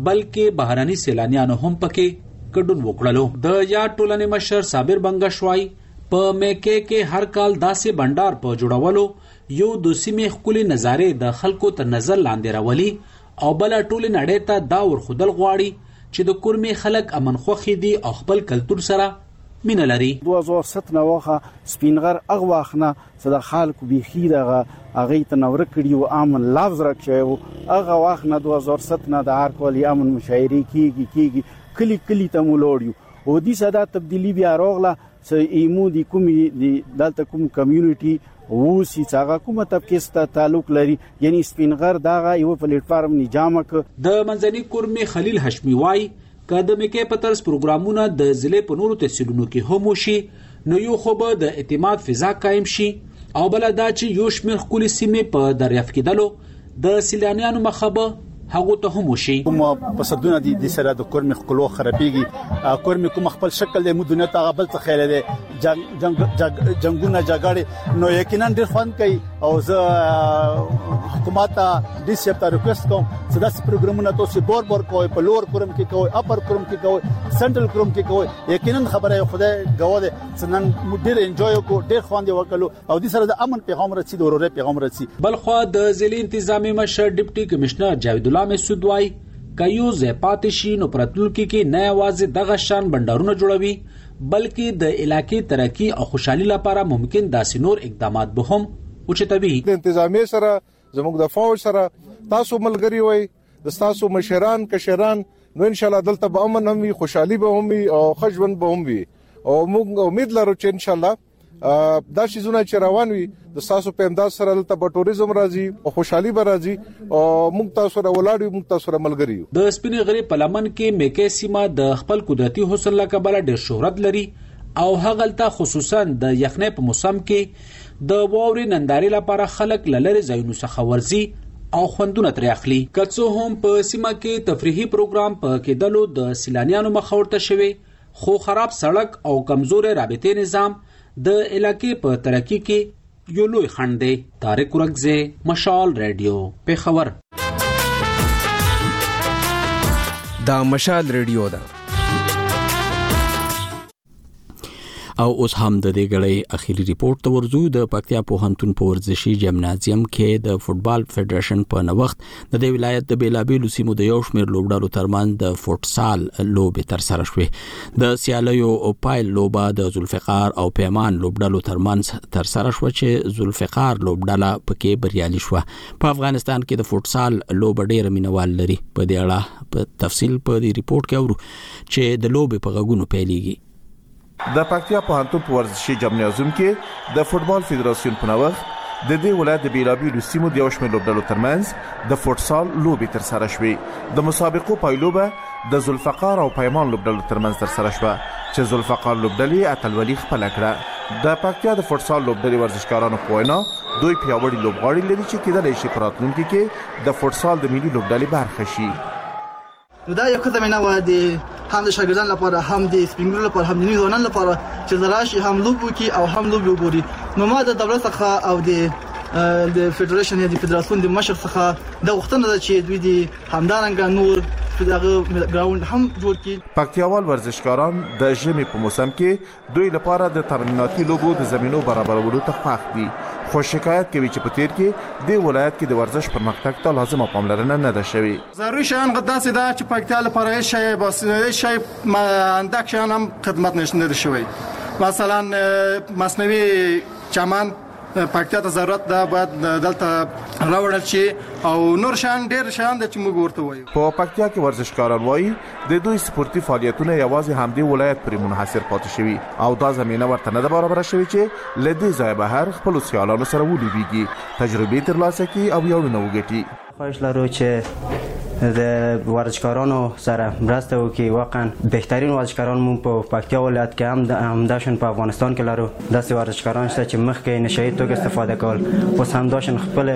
بلکې بهرني سیلانیانو هم پکې ګډون وکړلو د یاد ټولنې مشر صابر بنګش وایي په میکې کې هر کال داسې بنډار په جوړولو یو د سیمې ښکلې نظارې د خلکو تر نظر لاندې راولي او بل ټولې نړۍ ته دا ورخودل غواړي چې د کورمې خلک امن خوښي دي او خپل کلتور سره مینه لري دوه زور ست نوخه سپینغر اغواخنه څه د خلکو بیخي دغه هغه ته نور کړي او امن لفظ راکشي او هغه وخت نه 2007 نه د هر کال امن مشاعره کیږي کیږي کلی کلی ته مولوړیو او دې صدا تبدیلی بیا راغله چې ایمو د کومي دلته کوم کمیونټي اوسی څنګه کومه طبقه ستا تعلق لري یعنی سپینغر دغه یو پلیټ فارم نه جامه ک د منځنی کورمه خلیل هشمی وای که د میکې په طرز پروګرامونه د ضلع په نورو تحصیلونو کې هم وشي نو یو خو به د اعتماد فضا قایم شي او بل دا چې یو شمېر ښکلې سیمې په دریافت کېدلو د سیلانیانو مخه به هغه ته هم وشي کوم فسادونه دي د سره د کورمې خپلو خرابېږي کورمې کوم خپل شکل د مو دنیا ته غبل څه خیر دی جنگ جنگ جنگ جنگونه جګړې نو یقینا ډیر خوند کوي او زه حکومت ته د سیاست ته ریکوست کوم چې دا پروګرامونه تاسو بور بور کوی په لور کورم کې کوی اپر کورم کې کوی سنټرل کورم کې کوی یقینا خبره خدای غوړه ده چې نن موږ ډیر انجوای کو ډیر خوند وکړو او د سره د امن پیغام رسید او ورور پیغام رسید بلخو د ضلع انتظامی مشر ډیپټي کمشنر جاوید الله مسعود وای کيو زپاتشي نو پرتلونکو کې نه आवाज دغه شان بندرونه جوړوي بلکې د علاقې ترقي او خوشحالي لپاره ممکن داسې نور اقدامات به هم اوچتوي. د انتظامیې سره، زموږ د فوج سره، تاسو ملګري وئ، د ستاسو مشران، کشران، نو ان شاءالله دلته به امن هم وي، خوشحالي به هم وي او ښه ژوند به هم وي او موږ امید لرو چې ان شاءالله دا شیزونه چې روان وي د ساسو په امداد سره دلته په ټوریزم راځي او خوشحالي به راځي او موږ تاسو سره ولاړ یو موږ تاسو سره ملګری یو د سپینې غری په لمن کې میکه سیمه د خپل قدرتي حسن له کبله ډېر شهرت لري او هغلته خصوصا د یخنۍ په موسم کې د ووري نندارې لپاره خلک لری ځایونو څخه ورزي او خوندونه ترې اخلي که څه هم په سیمه کې تفریحي پروګرام په کېدلو د سیلانیانو مخ ورته شوی خو خراب سړک او کمزوری رابطې نظام د علاقې په ترقي کې یو لوی خنډ دی طارق ورکزی مشال ریډیو پېښور دا مشال ریډیو ده او اوس هم د دې غړې اخیری ریپورت ته ورځو د پکتیا پوهنتون په ورزشي جمنازیم کې د فوتبال فدراسیون په نوښت د دې ولایت د بیلابیلو سیمو د یو شمېر لوبډلو ترمنځ د فوټسال لوبې تر سره شوې د سیالیو او پایل لوبه د ذوالفقار او پیمان لوبډلو ترمنځ تر سره شو چې ذوالفقار لوبډله پکې بریالي شو په افغانستان کې د فوټسال لوبه ډېر مینوال لري په دې اړه په تفصیل په دې ریپورت کې اورو چې د لوبې په غږونو پیلېږي د پکتیا پوهنتون په ورزشي جمنازیوم کې د فوټبال فدراسیون په نوښت د دې ولایت د بیلابیلو سیمو د یو شمېر لوبډلو ترمنځ د فوټسال لوبې ترسره شوې د مسابقو پایلوبه د ذوالفقار او پیمان لوبډلو ترمنځ ترسره شوه چې ذوالفقار لوبډلې اتلولي خپله کړه د پکتیا د فوټسال لوبډلې ورزشکارانو په وینا دوی پیاوړي لوبغاړي لري چې کېدلی شي په راتلونکي کې د فوټسال د ملي لوبډلې برخه شي نو دا یو ښه زمینه وه د هم د شاګردانو لپاره هم د سپین ږیرو لپاره هم د نوي ځوانانو لپاره چې زه راشي هم لوبې وکړي او هم لوبې وګوري نو ما د دولت څخه او د د فدراسیون یا د فدراسیون د مشر څخه د غوښتنه ده چې دوی د همدارنګه نور دغه ګراوند هم جوړ کړي پکتیاوال ورزشکاران د ژمي په موسم کې دوی لپاره د ترمیناتي لوبو د زمینو برابرولو ته خوښ دي خو شکایت کوي چې په تیر کې د ولایت کې د ورزش پرمختګ ته لازمه پاملرنه نه ده شوې ضروري شیان داسې ده چې پکتیا لپاره هیڅ شی بس هیڅ شی اندک شیان هم خدمت نشته شوی مثلا مصنوعي چمن پکتیا ته ضرورت ده باید دلته راوړل شي او نور شان ډیر شان د چې موږ ورته وایو په پکتیا کې ورزشکاران وایي د دوی سپورتي فعالیتونه یوازې همدې ولایت پرې منحصر پاتې شوي او دا زمينه ورته نه ده برابره شوې چې له دې ځایه بهر خپلو سیالانو سره ولوبېږي تجربې ترلاسه کړي او ویاړونه وګټي خواهش لرو چې د ورزشکارانو سره مرسته وکړي واقعا بهترین ورزشکاران مو په پکتیا ولایت کې هم همداشن په افغانستان کې لرو داسې ورزشکاران شته چې مخکې نشهیي توکو استفاده کول اوس همداشن خپل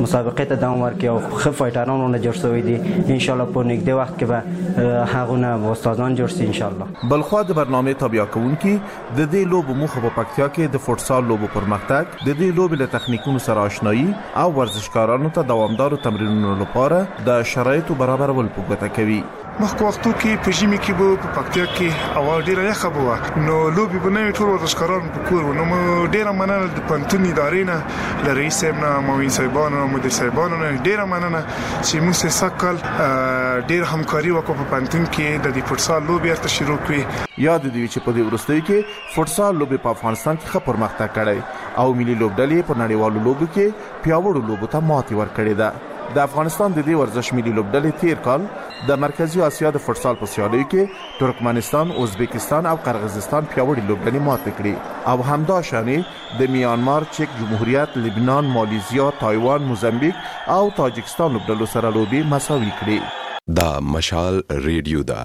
مسابقه ته دوام ورکړي او ښه فایټران ونه جوړ شوي دي ان شاء الله په نږدې وخت کې به هغونه استادان جوړ شي ان شاء الله بلخوا د برنامې تابیا کوونکي د دې لوبو موخه په پکتیا کې د فوټسال لوبو پرمختګ، د دې لوبې له تخنیکونو سره آشنايي او ورزشکارانو ته دوامدارو تمرینونو لپاره د شرایطو برابرول په ګوته کوي. مخکو وختو کې په ژمي کې به په پکتیا کې هوا ډېره یخه به وه، نو لوبې به نه وې، ټول ورزشکاران به په کور وو، نو مو ډېره مننه د پوهنتون ادارې نه، له رئیس صاحب نه، معاون صاحبانو او مدیر صاحبانو نه ډېره مننه چې موږ سره سږ کال ډېره همکاري وکړه په پوهنتون کې د دې فوټسال لوبې هلته شروع کړې. یاده دې وي چې په دې وروستیو کې فوټسال لوبې په افغانستان کې ښه پرمختګ کړی او ملي لوبډلې یې په نړیوالو لوبو کې پیاوړو لوبو ته ماتې ورکړې ده. د افغانستان د دې ورزش ملي لوبډلې تېر کال د مرکزي اسیا د فوټسال په سیالیو کې ترکمنستان، ازبکستان او قرغیزستان پیاوړې لوبډلې ماتې کړې او همداشان یې د میانمار، چک جمهوریت، لبنان، مالیزیا، تایوان، موزمبیک او تاجکستان لوبډلو سره لوبې مساوي کړې. دا مشال ريډيو ده.